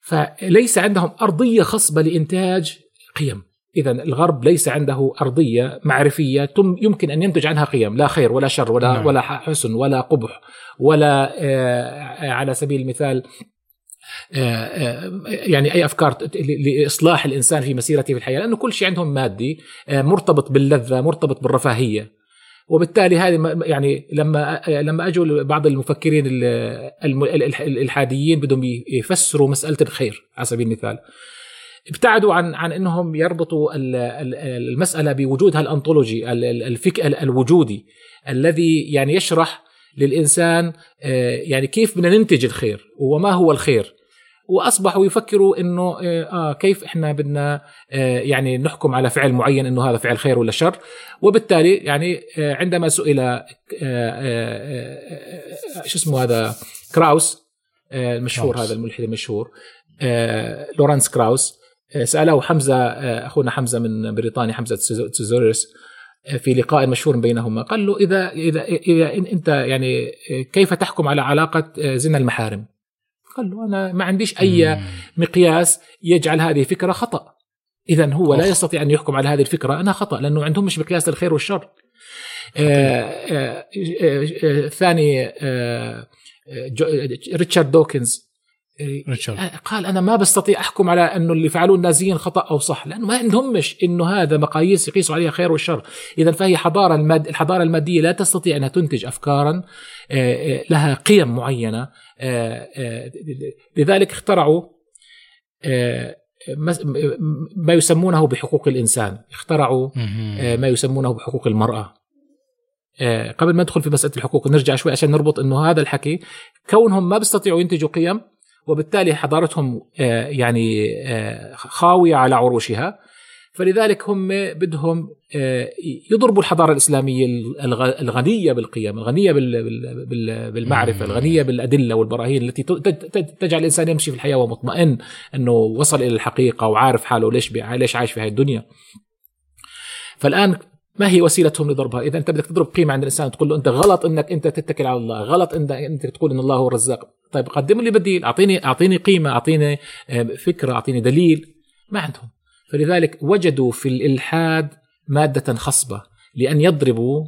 فليس عندهم أرضية خصبة لإنتاج قيم. إذا الغرب ليس عنده أرضية معرفية يمكن أن ينتج عنها قيم لا خير ولا شر ولا نعم. ولا حسن ولا قبح ولا آه، على سبيل المثال يعني أي أفكار لإصلاح الإنسان في مسيرته في الحياة لأنه كل شيء عندهم مادي مرتبط باللذة مرتبط بالرفاهية وبالتالي هذه يعني لما لما أجوا بعض المفكرين الإلحاديين بدهم يفسروا مسألة الخير على سبيل المثال ابتعدوا عن عن إنهم يربطوا المسألة بوجودها الانطولوجي الفك الوجودي الذي يعني يشرح للإنسان آه، يعني كيف بدنا ننتج الخير وما هو الخير. وأصبحوا يفكروا إنه آه،, آه كيف إحنا بدنا آه يعني نحكم على فعل معين إنه هذا فعل خير ولا شر. وبالتالي يعني آه عندما سئل آه آه شو اسمه هذا كراوس آه المشهور هذا الملحد المشهور آه لورانس كراوس آه سأله حمزة آه أخونا حمزة من بريطانيا حمزة تسوزوريس آه، في لقاء مشهور بينهما. قال له اذا اذا إذا أنت يعني كيف تحكم على علاقة زنا المحارم؟ قال له أنا ما عنديش أي مقياس يجعل هذه فكرة خطأ. اذا هو لا يستطيع أن يحكم على هذه الفكرة انها خطأ لأنه عندهم مش مقياس الخير والشر. الثاني آه، آه، آه، ريتشارد دوكنز ريتشارد. قال أنا ما بستطيع أحكم على انه اللي فعلوه النازيين خطأ أو صح لأنه ما عندهمش إنه هذا مقاييس يقيسوا عليها خير والشر اذا فهي حضارة الماد الحضارة المادية لا تستطيع أنها تنتج افكارا لها قيم معينة آه، آه، لذلك اخترعوا آه، ما يسمونه بحقوق الإنسان. اخترعوا ما يسمونه بحقوق المرأة. قبل ما ندخل في مسألة الحقوق نرجع شوي عشان نربط إنه هذا الحكي كونهم ما بيستطيعوا ينتجوا قيم وبالتالي حضارتهم يعني خاوية على عروشها. فلذلك هم بدهم آه، يضربوا الحضارة الإسلامية الغنية بالقيم الغنية بالمعرفة الغنية بالأدلة والبراهين التي تجعل الإنسان يمشي في الحياة ومطمئن أنه وصل إلى الحقيقة وعارف حاله ليش ليش عايش في هذه الدنيا. فالآن ما هي وسيلتهم لضربها؟ إذا أنت بدك تضرب قيمة عند الإنسان تقول له أنت غلط إنك أنت تتكل على الله غلط انت أنت تقول إن الله هو الرزاق. طيب قدم لي بديل أعطيني أعطيني قيمة أعطيني آه، فكرة أعطيني دليل. ما عندهم. فلذلك وجدوا في الإلحاد مادة خصبة لأن يضربوا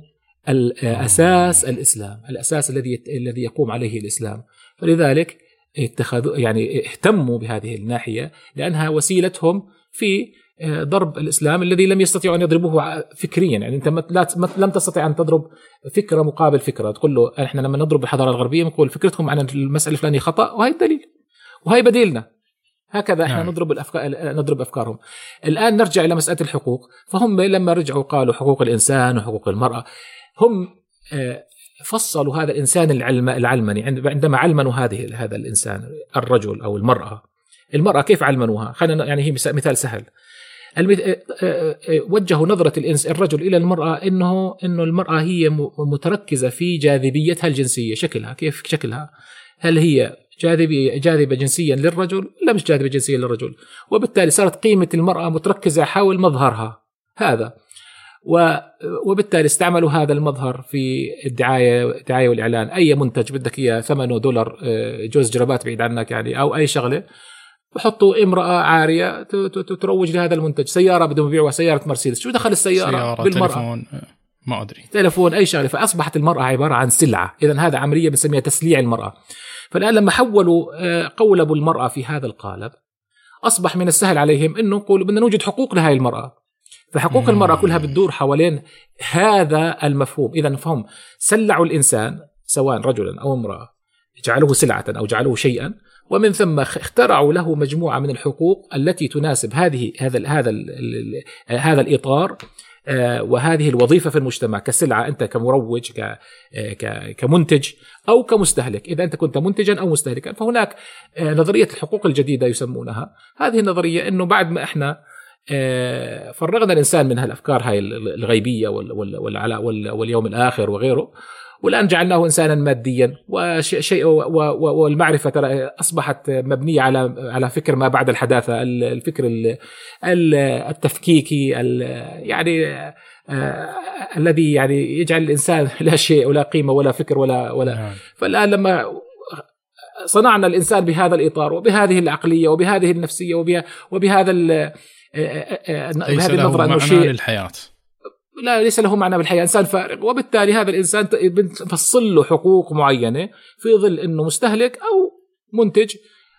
الاساس الإسلام، الأساس الذي الذي يقوم عليه الإسلام، فلذلك اتخذوا يعني اهتموا بهذه الناحية لأنها وسيلتهم في آه، ضرب الإسلام الذي لم يستطيعوا أن يضربوه فكريا يعني أنت لا لم تستطع أن تضرب فكرة مقابل فكرة تقول له إحنا لما نضرب الحضارة الغربية نقول فكرتكم عن المسألة الفلانية خطأ وهي الدليل وهي بديلنا هكذا إحنا نعم. نضرب الافكار نضرب أفكارهم. الآن نرجع إلى مسألة الحقوق، فهم لما رجعوا قالوا حقوق الإنسان وحقوق المرأة هم آه، فصلوا هذا الإنسان العلم العلمني عندما علمنوا هذه هذا الإنسان الرجل أو المرأة. المرأة كيف علمنوها؟ خلينا يعني هي مثال سهل. آه، آه، وجهوا نظرة الإنس الرجل إلى المرأة إنه إنه المرأة هي متركزة في جاذبيتها الجنسية. شكلها كيف شكلها؟ هل هي جاذبية جاذبة جنسيا للرجل؟ لا مش جاذبة جنسيا للرجل. وبالتالي صارت قيمة المرأة متركزة حول مظهرها هذا. وبالتالي استعملوا هذا المظهر في الدعاية الدعاية والإعلان. أي منتج بدك إياه؟ ثمنه دولار آه، جوز جرابات بعيد عنك يعني أو أي شغلة. بحطوا امرأة عارية تروج لهذا المنتج. سيارة بدهم يبيعوها سيارة مرسيدس. شو دخل السيارة سيارة بالمرأة؟ تلفون آه، ما أدري. تلفون أي شغلة فأصبحت المرأة عبارة عن سلعة. إذا هذا عملية بنسميها تسليع المرأة. فالآن لما حولوا آه، قولبوا المرأة في هذا القالب أصبح من السهل عليهم أنه يقولوا بدنا نوجد حقوق لهذه المرأة. فحقوق المرأة كلها بتدور حوالين هذا المفهوم. إذا فهم سلعوا الإنسان سواء رجلا أو امرأة جعلوه سلعة أو جعلوه شيئا ومن ثم اخترعوا له مجموعة من الحقوق التي تناسب هذه هذا هذا هذا الإطار آه، وهذه الوظيفة في المجتمع كسلعة أنت كمروج آه، كمنتج أو كمستهلك. إذا أنت كنت منتجا أو مستهلكا فهناك آه، نظرية الحقوق الجديدة يسمونها. هذه النظرية إنه بعد ما إحنا فرغنا الإنسان من هالأفكار هاي الغيبية واليوم الآخر وغيره والآن جعلناه إنسانا ماديا وشيء والمعرفة ترى أصبحت مبنية على على فكر ما بعد الحداثة الفكر التفكيكي يعني آه الذي يعني يجعل الإنسان لا شيء ولا قيمة ولا فكر ولا ولا نعم. فالآن لما صنعنا الإنسان بهذا الإطار وبهذه العقلية وبهذه النفسية وبهذا بهذه النظرة أنه شيء للحياة لا ليس له معنى بالحياة إنسان فارغ. وبالتالي هذا الإنسان بنفصل له حقوق معينة في ظل إنه مستهلك أو منتج.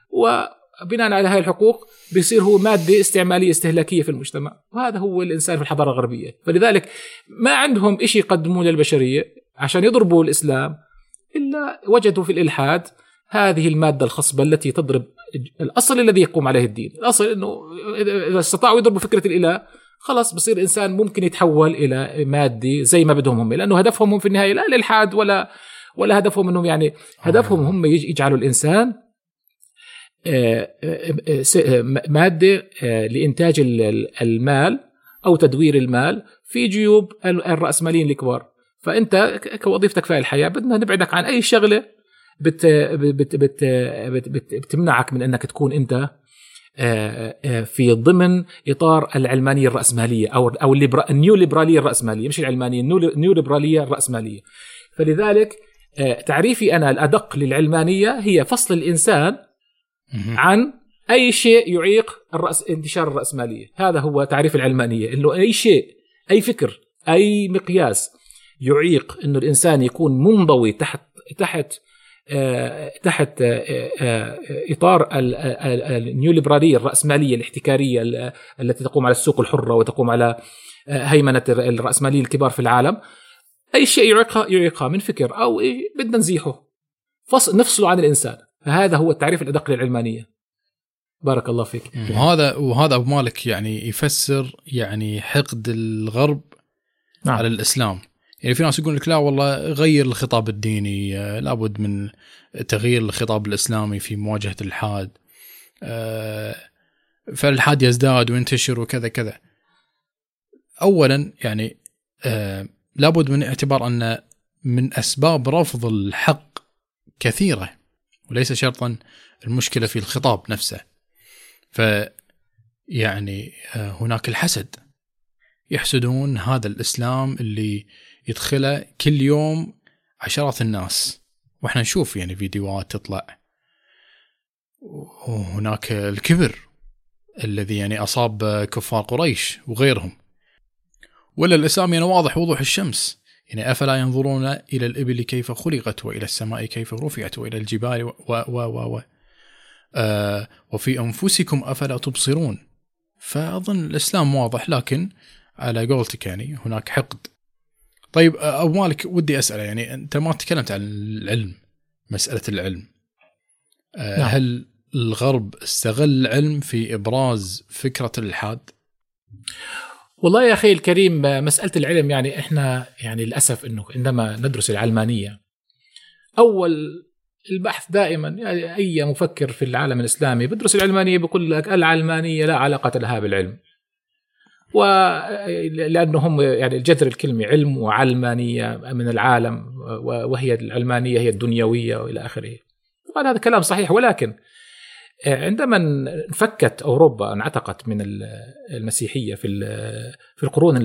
وبناء على هذه الحقوق بيصير هو مادة استعمالية استهلاكية في المجتمع. وهذا هو الإنسان في الحضارة الغربية. فلذلك ما عندهم شيء يقدموه للبشرية عشان يضربوا الإسلام إلا وجدوا في الإلحاد هذه المادة الخصبة التي تضرب الأصل الذي يقوم عليه الدين. الأصل إنه إذا استطاعوا يضربوا فكرة الإله خلاص بصير إنسان ممكن يتحول إلى مادي زي ما بدهم هم لأنه هدفهم هم في النهاية لا الالحاد ولا ولا هدفهم إنهم يعني هدفهم هم يجعلوا الإنسان آه، آه، آه، مادة لإنتاج المال أو تدوير المال في جيوب الرأسماليين الكبار. فأنت كوظيفتك في الحياة بدنا نبعدك عن أي شغلة بت بت بت بت بت بتمنعك من إنك تكون أنت في ضمن إطار العلمانية الرأسمالية أو أو النيو ليبراليه الرأسمالية مش العلمانية النيو ليبراليه الرأسمالية. فلذلك تعريفي أنا الأدق للعلمانية هي فصل الإنسان عن أي شيء يعيق الرأس انتشار الرأسمالية. هذا هو تعريف العلمانية إنه أي شيء أي فكر أي مقياس يعيق إنه الإنسان يكون منضوي تحت تحت آه، تحت آه، آه، إطار النيوليبرالية الرأسمالية الاحتكارية التي تقوم على السوق الحرة وتقوم على هيمنة الرأسمالية الكبار في العالم أي شيء يعيقها يعيقها من فكر أو إيه بدنا نزيحه. فصل نفصله عن الإنسان. فهذا هو التعريف الأدق للعلمانية. بارك الله فيك. وهذا وهذا أبو مالك يعني يفسر يعني حقد الغرب نعم. على الإسلام. يعني في ناس يقول لك لا والله غير الخطاب الديني آه، لابد من تغيير الخطاب الإسلامي في مواجهة الالحاد آه، فالالحاد يزداد وينتشر وكذا كذا. اولا يعني آه، لابد من اعتبار أن من أسباب رفض الحق كثيرة وليس شرطا المشكلة في الخطاب نفسه. ف يعني هناك الحسد. يحسدون هذا الإسلام اللي يدخله كل يوم عشرات الناس. وإحنا نشوف يعني فيديوهات تطلع. وهناك الكبر الذي يعني أصاب كفار قريش وغيرهم. ولا الإسلام يعني واضح وضوح الشمس. يعني أفلا ينظرون إلى الإبل كيف خلقت وإلى السماء كيف رفعت وإلى الجبال و و و, و. آه وفي أنفسكم أفلا تبصرون. فأظن الإسلام واضح لكن على قولتك يعني هناك حقد طيب أبو مالك ودي أسأله يعني أنت ما تكلمت عن العلم مسألة العلم نعم. هل الغرب استغل العلم في إبراز فكرة الإلحاد؟ والله يا أخي الكريم مسألة العلم يعني إحنا يعني للأسف إنه عندما ندرس العلمانية أول البحث دائما يعني أي مفكر في العالم الإسلامي بدرس العلمانية بيقول لك العلمانية لا علاقة لها بالعلم ولأنه هم يعني الجذر الكلمة علم وعلمانية من العالم وهي العلمانية هي الدنيوية وإلى آخره. طبعا هذا كلام صحيح ولكن عندما انفكت أوروبا انعتقت من المسيحية في في القرون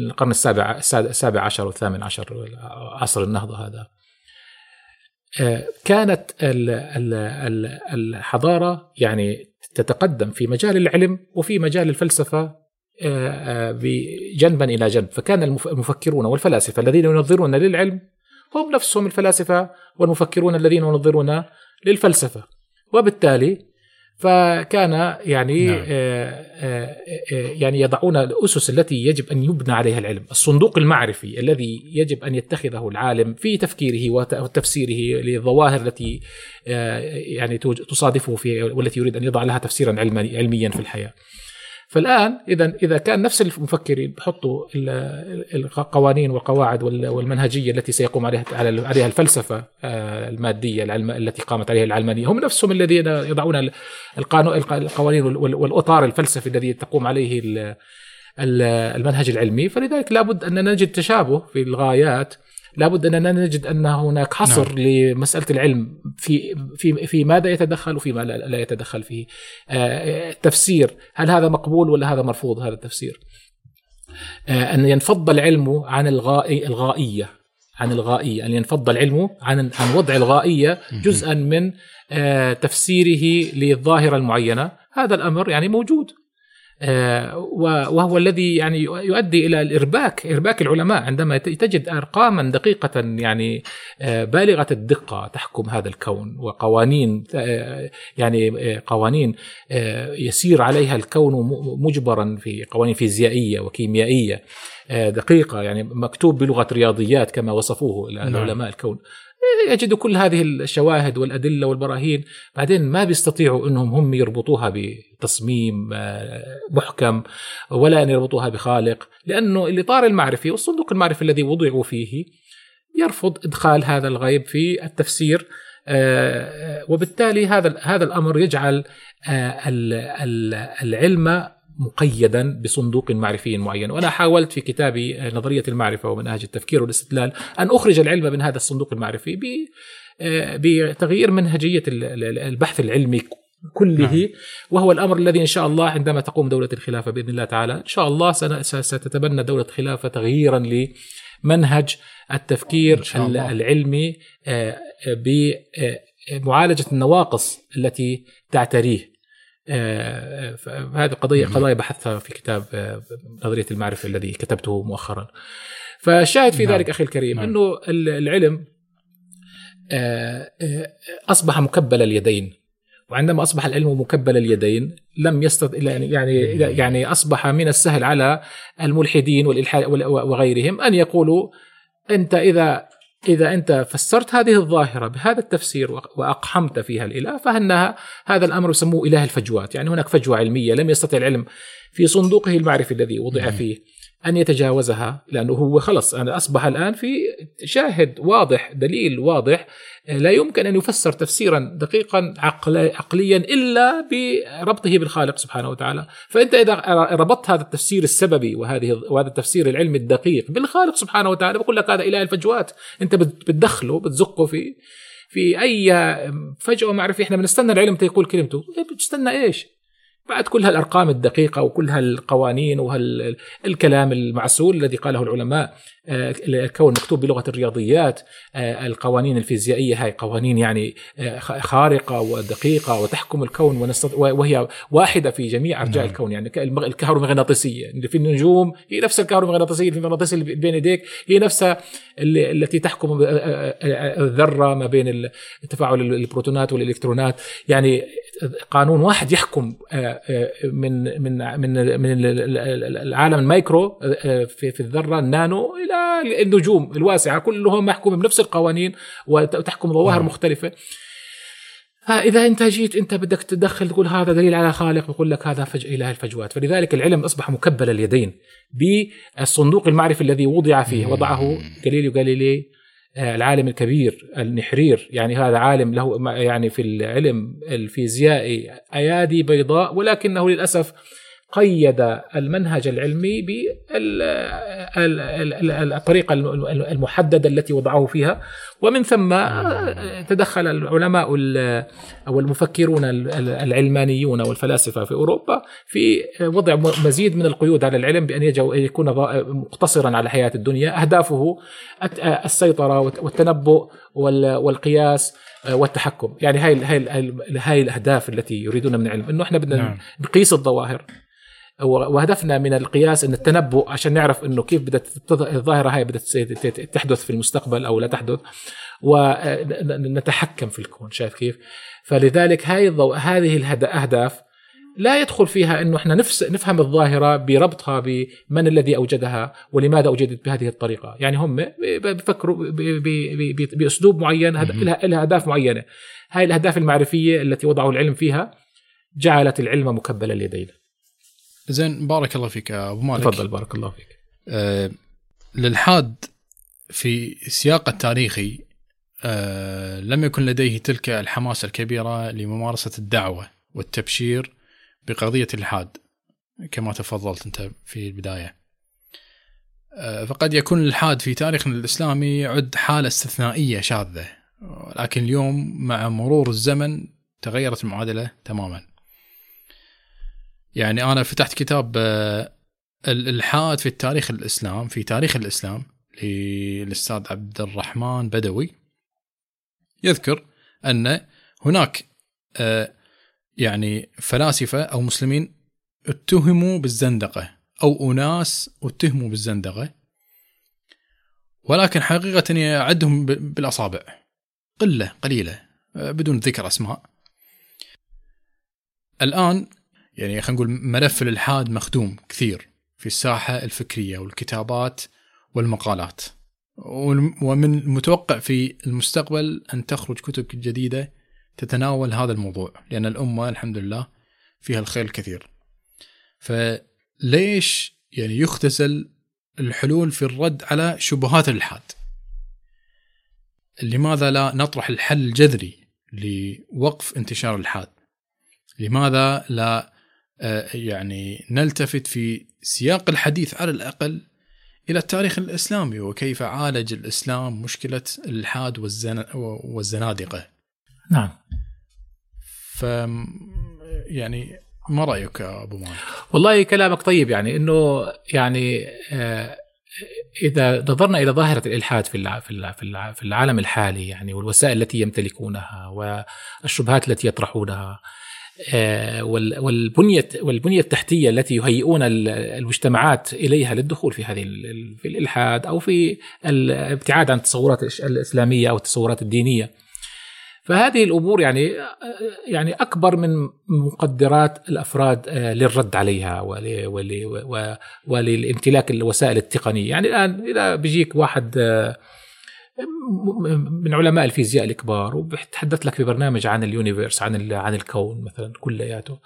القرن السابع السابع عشر والثامن عشر عصر النهضة هذا كانت الحضارة يعني تتقدم في مجال العلم وفي مجال الفلسفة آه، آه، جنبا إلى جنب فكان المفكرون والفلاسفة الذين ينظرون للعلم هم نفسهم الفلاسفة والمفكرون الذين ينظرون للفلسفة وبالتالي فكان يعني نعم. آه، يعني يضعون الأسس التي يجب أن يبنى عليها العلم، الصندوق المعرفي الذي يجب أن يتخذه العالم في تفكيره وتفسيره للظواهر التي يعني تصادفه في والتي يريد أن يضع لها تفسيرا علميا في الحياة. فالآن اذا إذا كان نفس المفكرين بحطوا القوانين والقواعد والمنهجية التي سيقوم عليها عليها الفلسفة آه، المادية التي قامت عليها العلمانية هم نفسهم الذين يضعون القوانين والأطار الفلسفي الذي تقوم عليه المنهج العلمي. فلذلك لابد ان نجد تشابه في الغايات لابد أننا نجد أن هناك حصر نعم. لمسألة العلم في في في ماذا يتدخل وفيما لا يتدخل فيه. التفسير آه، هل هذا مقبول ولا هذا مرفوض هذا التفسير؟ آه، أن ينفض العلم عن الغائي الغائية عن الغائية. أن ينفض العلم عن عن وضع الغائية جزءا من آه، تفسيره للظاهرة المعينة. هذا الأمر يعني موجود. وهو الذي يعني يؤدي إلى الإرباك إرباك العلماء عندما تجد أرقاما دقيقة يعني آه، بالغة الدقة تحكم هذا الكون وقوانين آه، يعني قوانين يسير عليها الكون مجبرا في قوانين فيزيائية وكيميائية دقيقة يعني مكتوب بلغة رياضيات كما وصفوه نعم. العلماء الكون يجدوا كل هذه الشواهد والأدلة والبراهين. بعدين ما بيستطيعوا إنهم هم يربطوها بتصميم آه، محكم ولا أن يربطوها بخالق لأنه الاطار المعرفي والصندوق المعرفي الذي وضعوا فيه يرفض إدخال هذا الغيب في التفسير آه، وبالتالي هذا هذا الأمر يجعل آه، العلم مقيدا بصندوق معرفي معين. وأنا حاولت في كتابي نظرية المعرفة ومناهج التفكير والاستدلال أن أخرج العلم من هذا الصندوق المعرفي آه، بتغيير منهجية البحث العلمي كله. نعم. وهو الأمر الذي إن شاء الله عندما تقوم دولة الخلافة بإذن الله تعالى إن شاء الله ستتبنى دولة الخلافه تغييرا لمنهج التفكير العلمي آه، بمعالجه النواقص التي تعتريه. آه، هذه قضية قضايا بحثتها في كتاب آه، نظرية المعرفة الذي كتبته مؤخرا فالشاهد في نعم. ذلك أخي الكريم نعم. أنه العلم آه، أصبح مكبل اليدين وعندما أصبح العلم مكبل اليدين لم يستطع يعني يعني يعني أصبح من السهل على الملحدين والإلحاد وغيرهم أن يقولوا أنت إذا إذا أنت فسرت هذه الظاهرة بهذا التفسير وأقحمت فيها الإله فإنها هذا الأمر يسموه إله الفجوات. يعني هناك فجوة علمية لم يستطع العلم في صندوقه المعرفي الذي وضع فيه. أن يتجاوزها لأنه هو خلص أنا أصبح الآن في شاهد واضح دليل واضح لا يمكن أن يفسر تفسيرا دقيقا عقليا إلا بربطه بالخالق سبحانه وتعالى، فأنت إذا ربطت هذا التفسير السببي وهذه وهذا التفسير العلمي الدقيق بالخالق سبحانه وتعالى بقول لك هذا اله الفجوات، أنت بتدخله بتزقه في في أي فجوه معرفيه إحنا بنستنى العلم يقول كلمته، بتستنى إيش؟ بعد كل هالأرقام الدقيقة وكل هالقوانين وهالكلام المعسول الذي قاله العلماء آه، الكون مكتوب بلغة الرياضيات آه، القوانين الفيزيائية هاي قوانين يعني آه، خارقة ودقيقة وتحكم الكون وهي واحدة في جميع أرجاء نعم. الكون يعني الكهرومغناطيسية اللي في النجوم هي نفس الكهرومغناطيسية في المغناطيس اللي بين يديك هي نفسها التي تحكم الذرة ما بين تفاعل البروتونات والإلكترونات يعني قانون واحد يحكم من من من من العالم المايكرو في في الذرة النانو إلى النجوم الواسعة كلهم محكومه بنفس القوانين وتحكم ظواهر نعم. مختلفة. فإذا أنت جيت أنت بدك تدخل تقول هذا دليل على خالق بقول لك هذا فج... إله الفجوات. فلذلك العلم أصبح مكبل اليدين بالصندوق المعرفي الذي وضع فيه وضعه جاليليو غاليلي آه، العالم الكبير النحرير يعني هذا عالم له يعني في العلم الفيزيائي أيادي بيضاء ولكنه للأسف قيد المنهج العلمي بالطريقة المحددة التي وضعه فيها. ومن ثم تدخل العلماء أو المفكرون العلمانيون والفلاسفة في أوروبا في وضع مزيد من القيود على العلم بأن يكون مقتصرا على حياة الدنيا. أهدافه السيطرة والتنبؤ والقياس والتحكم. يعني هاي هاي هاي الأهداف التي يريدون من العلم. إنه إحنا بدنا نعم. نقيس الظواهر. وهدفنا من القياس إن التنبؤ عشان نعرف إنه كيف بدأت الظاهرة هاي بدأت تحدث في المستقبل أو لا تحدث ونتحكم في الكون شايف كيف؟ فلذلك هاي الضوء هذه الاهداف لا يدخل فيها إنه إحنا نفس نفهم الظاهرة بربطها بمن الذي أوجدها ولماذا أوجدت بهذه الطريقة، يعني هم بيفكروا بأسلوب معين لها أهداف معينة. هاي الأهداف المعرفية التي وضعوا العلم فيها جعلت العلم مكبل اليدين. زين بارك الله فيك أبو مالك. تفضل بارك الله فيك. أه للحاد في سياق التاريخي أه لم يكن لديه تلك الحماسه الكبيرة لممارسة الدعوة والتبشير بقضية الالحاد كما تفضلت أنت في البداية. أه فقد يكون الالحاد في تاريخنا الإسلامي يعد حالة استثنائية شاذة لكن اليوم مع مرور الزمن تغيرت المعادلة تماما. يعني أنا فتحت كتاب آه، الالحاد في التاريخ الإسلام في تاريخ الإسلام للأستاذ عبد الرحمن بدوي. يذكر أن هناك آه، يعني فلاسفة أو مسلمين اتهموا بالزندقة أو أناس اتهموا بالزندقة. ولكن حقيقة أعدهم بالأصابع. قلة قليلة بدون ذكر أسماء. الآن يعني خلينا نقول ملف الإلحاد مخدوم كثير في الساحة الفكرية والكتابات والمقالات. ومن المتوقع في المستقبل أن تخرج كتب جديدة تتناول هذا الموضوع لأن الأمة الحمد لله فيها الخير الكثير. فليش يعني يختزل الحلول في الرد على شبهات الإلحاد لماذا لا نطرح الحل الجذري لوقف انتشار الإلحاد لماذا لا يعني نلتفت في سياق الحديث على الأقل إلى التاريخ الإسلامي وكيف عالج الإسلام مشكلة الإلحاد والزنادقة نعم ف يعني ما رأيك أبو مالك؟ والله كلامك طيب يعني إنه يعني آه، إذا نظرنا إلى ظاهرة الإلحاد في في العالم الحالي يعني والوسائل التي يمتلكونها والشبهات التي يطرحونها آه، والبنيه والبنيه التحتيه التي يهيئون المجتمعات اليها للدخول في هذه في الالحاد أو في الابتعاد عن التصورات الاسلاميه أو التصورات الدينيه. فهذه الأمور يعني يعني اكبر من مقدرات الافراد آه، للرد عليها وللامتلاك الوسائل التقنيه، يعني الان اذا بيجيك واحد آه، من علماء الفيزياء الكبار وبيتحدث لك في برنامج عن اليونيفيرس عن عن الكون مثلا كلياته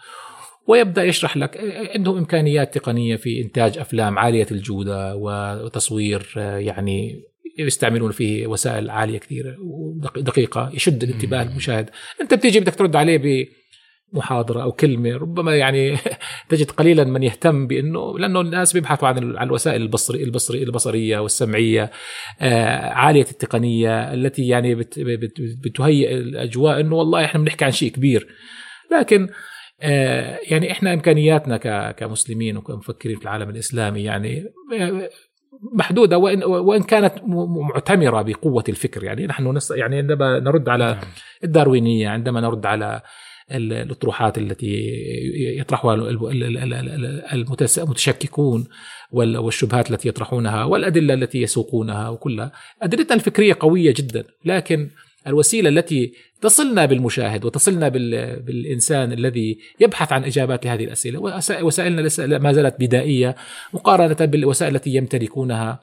ويبدأ يشرح لك عندهم إمكانيات تقنية في إنتاج أفلام عالية الجودة وتصوير يعني يستعملون فيه وسائل عالية كثيرة ودقيقة يشد الانتباه المشاهد. أنت بتيجي بدك ترد عليه بمحاضره أو كلمة ربما يعني تجد قليلا من يهتم بأنه لأنه الناس بيبحثوا عن عن الوسائل البصري البصري البصرية والسمعية آه عالية التقنية التي يعني بت بت بتهيئ الأجواء إنه والله إحنا بنحكي عن شيء كبير لكن آه يعني إحنا إمكانياتنا كمسلمين وكمفكرين في العالم الإسلامي يعني آه، محدودة وإن وإن كانت معتمرة بقوة الفكر يعني نحن نص يعني عندما نرد على نعم. الداروينية عندما نرد على الأطروحات التي يطرحها المتشككون والشبهات التي يطرحونها والأدلة التي يسوقونها وكلها. أدلتنا الفكرية قوية جدا لكن الوسيلة التي تصلنا بالمشاهد وتصلنا بالإنسان الذي يبحث عن إجابات لهذه الأسئلة. وسائلنا ما زالت بدائية مقارنة بالوسائل التي يمتلكونها.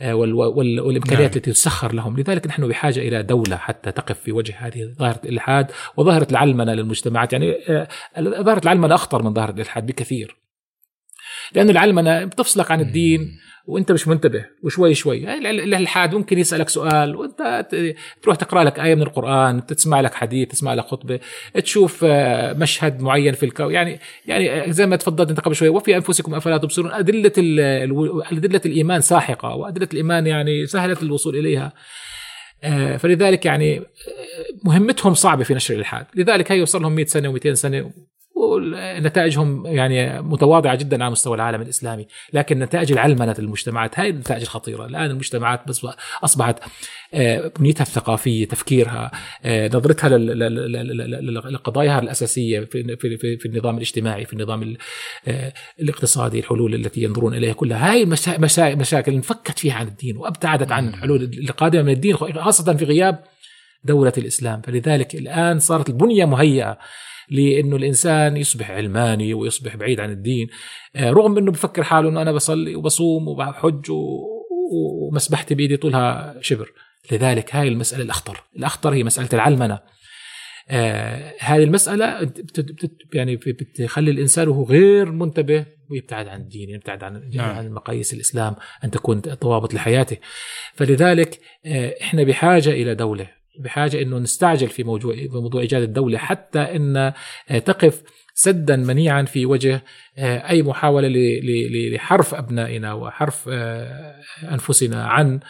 والإمكانيات نعم. التي تسخر لهم، لذلك نحن بحاجة إلى دولة حتى تقف في وجه هذه ظاهرة الإلحاد وظاهرة العلمنة للمجتمعات، يعني آه، ظاهرة العلمنة أخطر من ظاهرة الإلحاد بكثير. لأن العلمنة بتفصلك عن الدين وأنت مش منتبه وشوي شوي. الالحاد ممكن يسألك سؤال وأنت تروح تقرأ لك آية من القرآن تسمع لك حديث تسمع لك خطبة تشوف آه، مشهد معين في الكون. يعني يعني زي ما تفضلت أنت قبل شوي وفي أنفسكم أفلا تبصرون؟ أدلة أدلة الإيمان ساحقة وأدلة الإيمان يعني سهلة الوصول إليها. آه، فلذلك يعني آه، مهمتهم صعبة في نشر الإلحاد. لذلك هي يوصل لهم 100 سنه و200 سنة ونتائجهم يعني متواضعة جدا على مستوى العالم الإسلامي، لكن نتائج العلمنه المجتمعات هاي النتائج الخطيرة، الآن المجتمعات بس أصبحت آه، بنيتها الثقافية، تفكيرها، آه، نظرتها لقضاياها الأساسية في في في النظام الاجتماعي، في النظام آه، الاقتصادي، الحلول التي ينظرون إليها كلها، هاي مشاكل انفكت فيها عن الدين وأبتعدت عن الحلول القادمة من الدين خاصة في غياب دولة الإسلام. فلذلك الآن صارت البنية مهيئة لأنه الإنسان يصبح علماني ويصبح بعيد عن الدين. آه، رغم إنه بفكر حاله إنه أنا بصلي وبصوم وبحج ومسبحتي بإيدي طولها شبر. لذلك هاي المسألة الأخطر. الأخطر هي مسألة العلمنة. آه هذه المسألة بت يعني بتخلي الإنسان وهو غير منتبه ويبتعد عن الدين يبتعد عن نعم. عن مقاييس الإسلام أن تكون ضوابط لحياته. فلذلك آه إحنا بحاجة إلى دولة. بحاجة إنه نستعجل في موضوع في موضوع إيجاد الدولة حتى إن آه، تقف سدا منيعا في وجه آه، أي محاولة لحرف أبنائنا وحرف آه، أنفسنا عن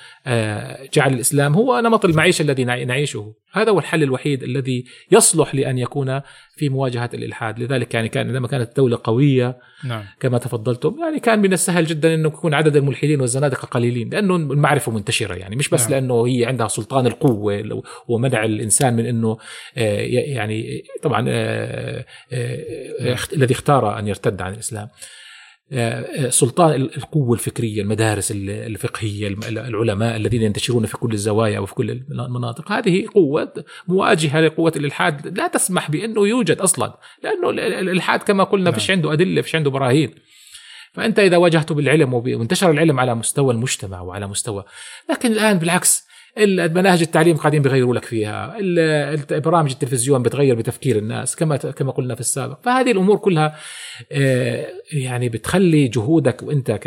جعل الإسلام هو نمط المعيشه الذي نعيشه، هذا هو الحل الوحيد الذي يصلح لأن يكون في مواجهة الإلحاد. لذلك يعني كان عندما كانت الدولة قوية نعم. كما تفضلتم يعني كان من السهل جدا إنه يكون عدد الملحدين والزنادقة قليلين لأنه المعرفة منتشرة يعني مش بس نعم. لأنه هي عندها سلطان القوة ومنع الإنسان من إنه آه، يعني طبعا آه، آه، الذي اختار أن يرتد عن الإسلام. سلطان ال- القوة الفكرية المدارس ال- الفقهية العلماء الذين ينتشرون في كل الزوايا وفي كل المناطق. هذه قوة مواجهة لقوة الإلحاد. لا تسمح بأنه يوجد أصلا لأنه ال- ال- الإلحاد كما قلنا نعم. فيش عنده أدلة فيش عنده براهين. فأنت إذا واجهته بالعلم وانتشر العلم على مستوى المجتمع وعلى مستوى لكن الآن بالعكس المناهج التعليم قاعدين بيغيروا لك فيها. برامج التلفزيون بتغير بتفكير الناس كما كما قلنا في السابق. فهذه الأمور كلها آه، يعني بتخلي جهودك وأنت ك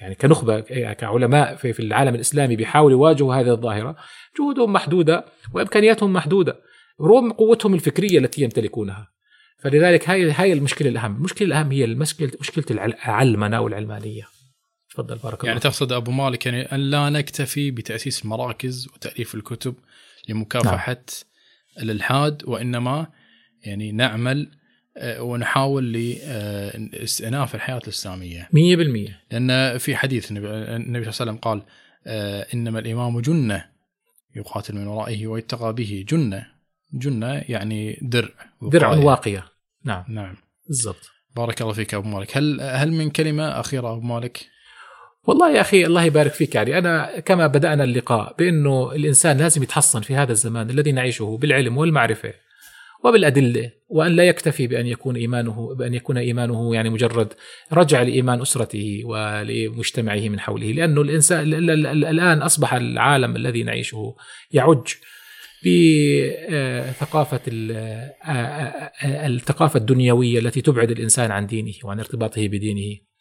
يعني كنخبة ك- كعلماء في العالم الإسلامي بيحاولوا يواجهوا هذه الظاهرة. جهودهم محدودة وإمكانياتهم محدودة. رغم قوتهم الفكرية التي يمتلكونها. فلذلك هاي هاي المشكلة الأهم، المشكلة الأهم هي المشكلة مشكلة العل- العلمنة والعلمانية. تفضل بارك الله يعني تقصد أبو مالك يعني أن لا نكتفي بتأسيس مراكز وتأليف الكتب لمكافحة نعم. الإلحاد وإنما يعني نعمل آه، ونحاول لاستئناف الحياة الإسلامية. 100% لأن في حديث النبي صلى الله عليه وسلم قال آه، إنما الإمام جنة يقاتل من ورائه ويتقى به جنة. جنة يعني درع درع. واقية. نعم. نعم. بالضبط. بارك الله فيك أبو مالك. هل هل من كلمة أخيرة أبو مالك؟ والله يا أخي الله يبارك فيك يعني. أنا كما بدأنا اللقاء بأنه الإنسان لازم يتحصن في هذا الزمان الذي نعيشه بالعلم والمعرفة وبالأدلة وأن لا يكتفي بأن يكون إيمانه بأن يكون إيمانه يعني مجرد رجع لإيمان أسرته ولمجتمعه من حوله. لأنه الإنسان ال- ال- ال- الآن أصبح العالم الذي نعيشه يعج بثقافة الثقافة الدنيوية التي تبعد الإنسان عن دينه وعن ارتباطه بدينه.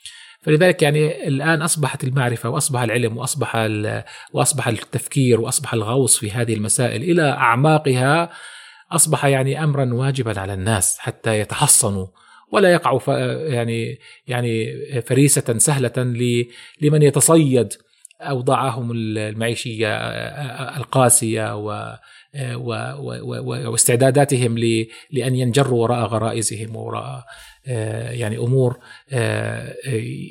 فلذلك يعني الآن أصبحت المعرفة وأصبح العلم وأصبح ال- وأصبح التفكير وأصبح الغوص في هذه المسائل إلى أعماقها أصبح يعني أمرا واجبا على الناس حتى يتحصنوا ولا يقعوا يعني يعني فريسة سهلة ل- لمن يتصيد أوضاعهم المعيشية القاسية و واستعداداتهم ل- لأن ينجروا وراء غرائزهم وراء يعني أمور آه،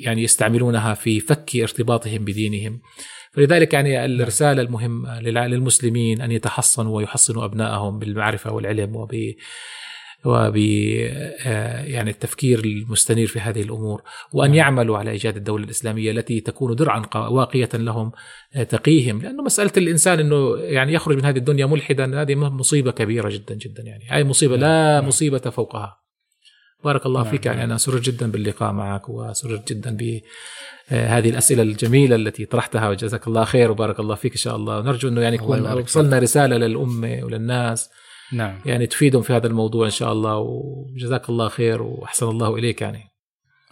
يعني يستعملونها في فك ارتباطهم بدينهم. فلذلك يعني الرسالة المهمة للمسلمين أن يتحصنوا ويحصنوا أبنائهم بالمعرفة والعلم وب وب آه، يعني التفكير المستنير في هذه الأمور وأن نعم. يعملوا على إيجاد الدولة الإسلامية التي تكون درعا واقية لهم آه، تقيهم. لأنه مسألة الإنسان إنه يعني يخرج من هذه الدنيا ملحدا هذه مصيبة كبيرة جدا جدا يعني. هاي مصيبة لا نعم. مصيبة فوقها. بارك الله نعم، فيك. يعني نعم. أنا سررت جدا باللقاء معك وسررت جدا بهذه الأسئلة الجميلة التي طرحتها وجزاك الله خير وبارك الله فيك إن شاء الله. ونرجو إنه يعني يكون. وصلنا رسالة للأمة وللناس. نعم. يعني تفيدهم في هذا الموضوع إن شاء الله وجزاك الله خير وأحسن الله إليك يعني.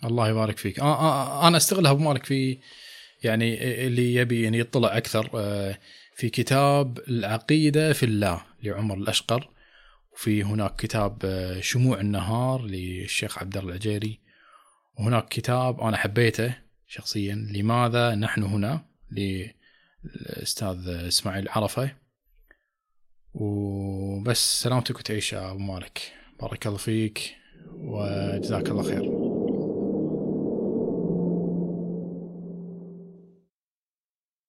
الله يبارك فيك. آه آه أنا أستغلها أبو مالك في يعني اللي يبي يعني يطلع أكثر آه، في كتاب العقيدة في الله لعمر الأشقر. وفي هناك كتاب آه، شموع النهار للشيخ عبد الله العجيري وهناك كتاب أنا حبيته شخصيا. لماذا نحن هنا؟ للأستاذ إسماعيل عرفة. وبس سلامتك وتعيش يا أبو مالك. بارك الله فيك وجزاك الله خير.